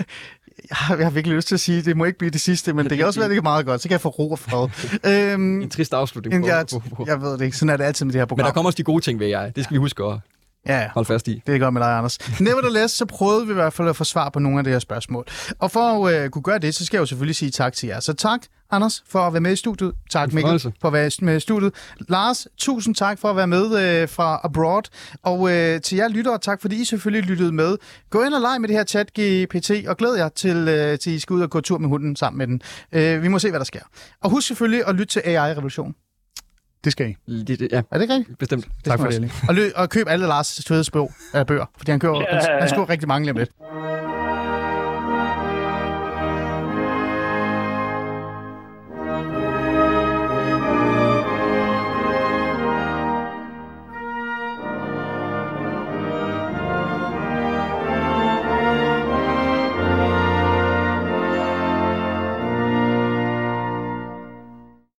Jeg har, jeg har virkelig lyst til at sige, at det må ikke blive det sidste, men det kan også være, det er meget godt. Så kan jeg få ro og fred. øhm, En trist afslutning. på, jeg, på, på. jeg ved det ikke. Sådan er det altid med det her program. Men der kommer også de gode ting ved jeg. Det skal vi huske at Ja, ja. holde fast i. Det er godt med dig, Anders. Nevertheless, så prøvede vi i hvert fald at få svar på nogle af de her spørgsmål. Og for at uh, kunne gøre det, så skal jeg jo selvfølgelig sige tak til jer. Så tak, Anders, for at være med i studiet. Tak, Mikkel, for at være med i studiet. Lars, tusind tak for at være med uh, fra Abroad. Og uh, til jer lyttere, tak fordi I selvfølgelig lyttede med. Gå ind og leg med det her chat GPT, og glæd jer til, uh, til I skal ud og gå tur med hunden sammen med den. Uh, vi må se, hvad der sker. Og husk selvfølgelig at lytte til AI-revolution. Det skal I. Det, det, ja, Er det ikke rigtigt? bestemt. Tak for det. Og, lø- og køb alle Lars' Tødes bøger, øh, bøger, fordi han, køber, han, han skriver rigtig mange lige om lidt.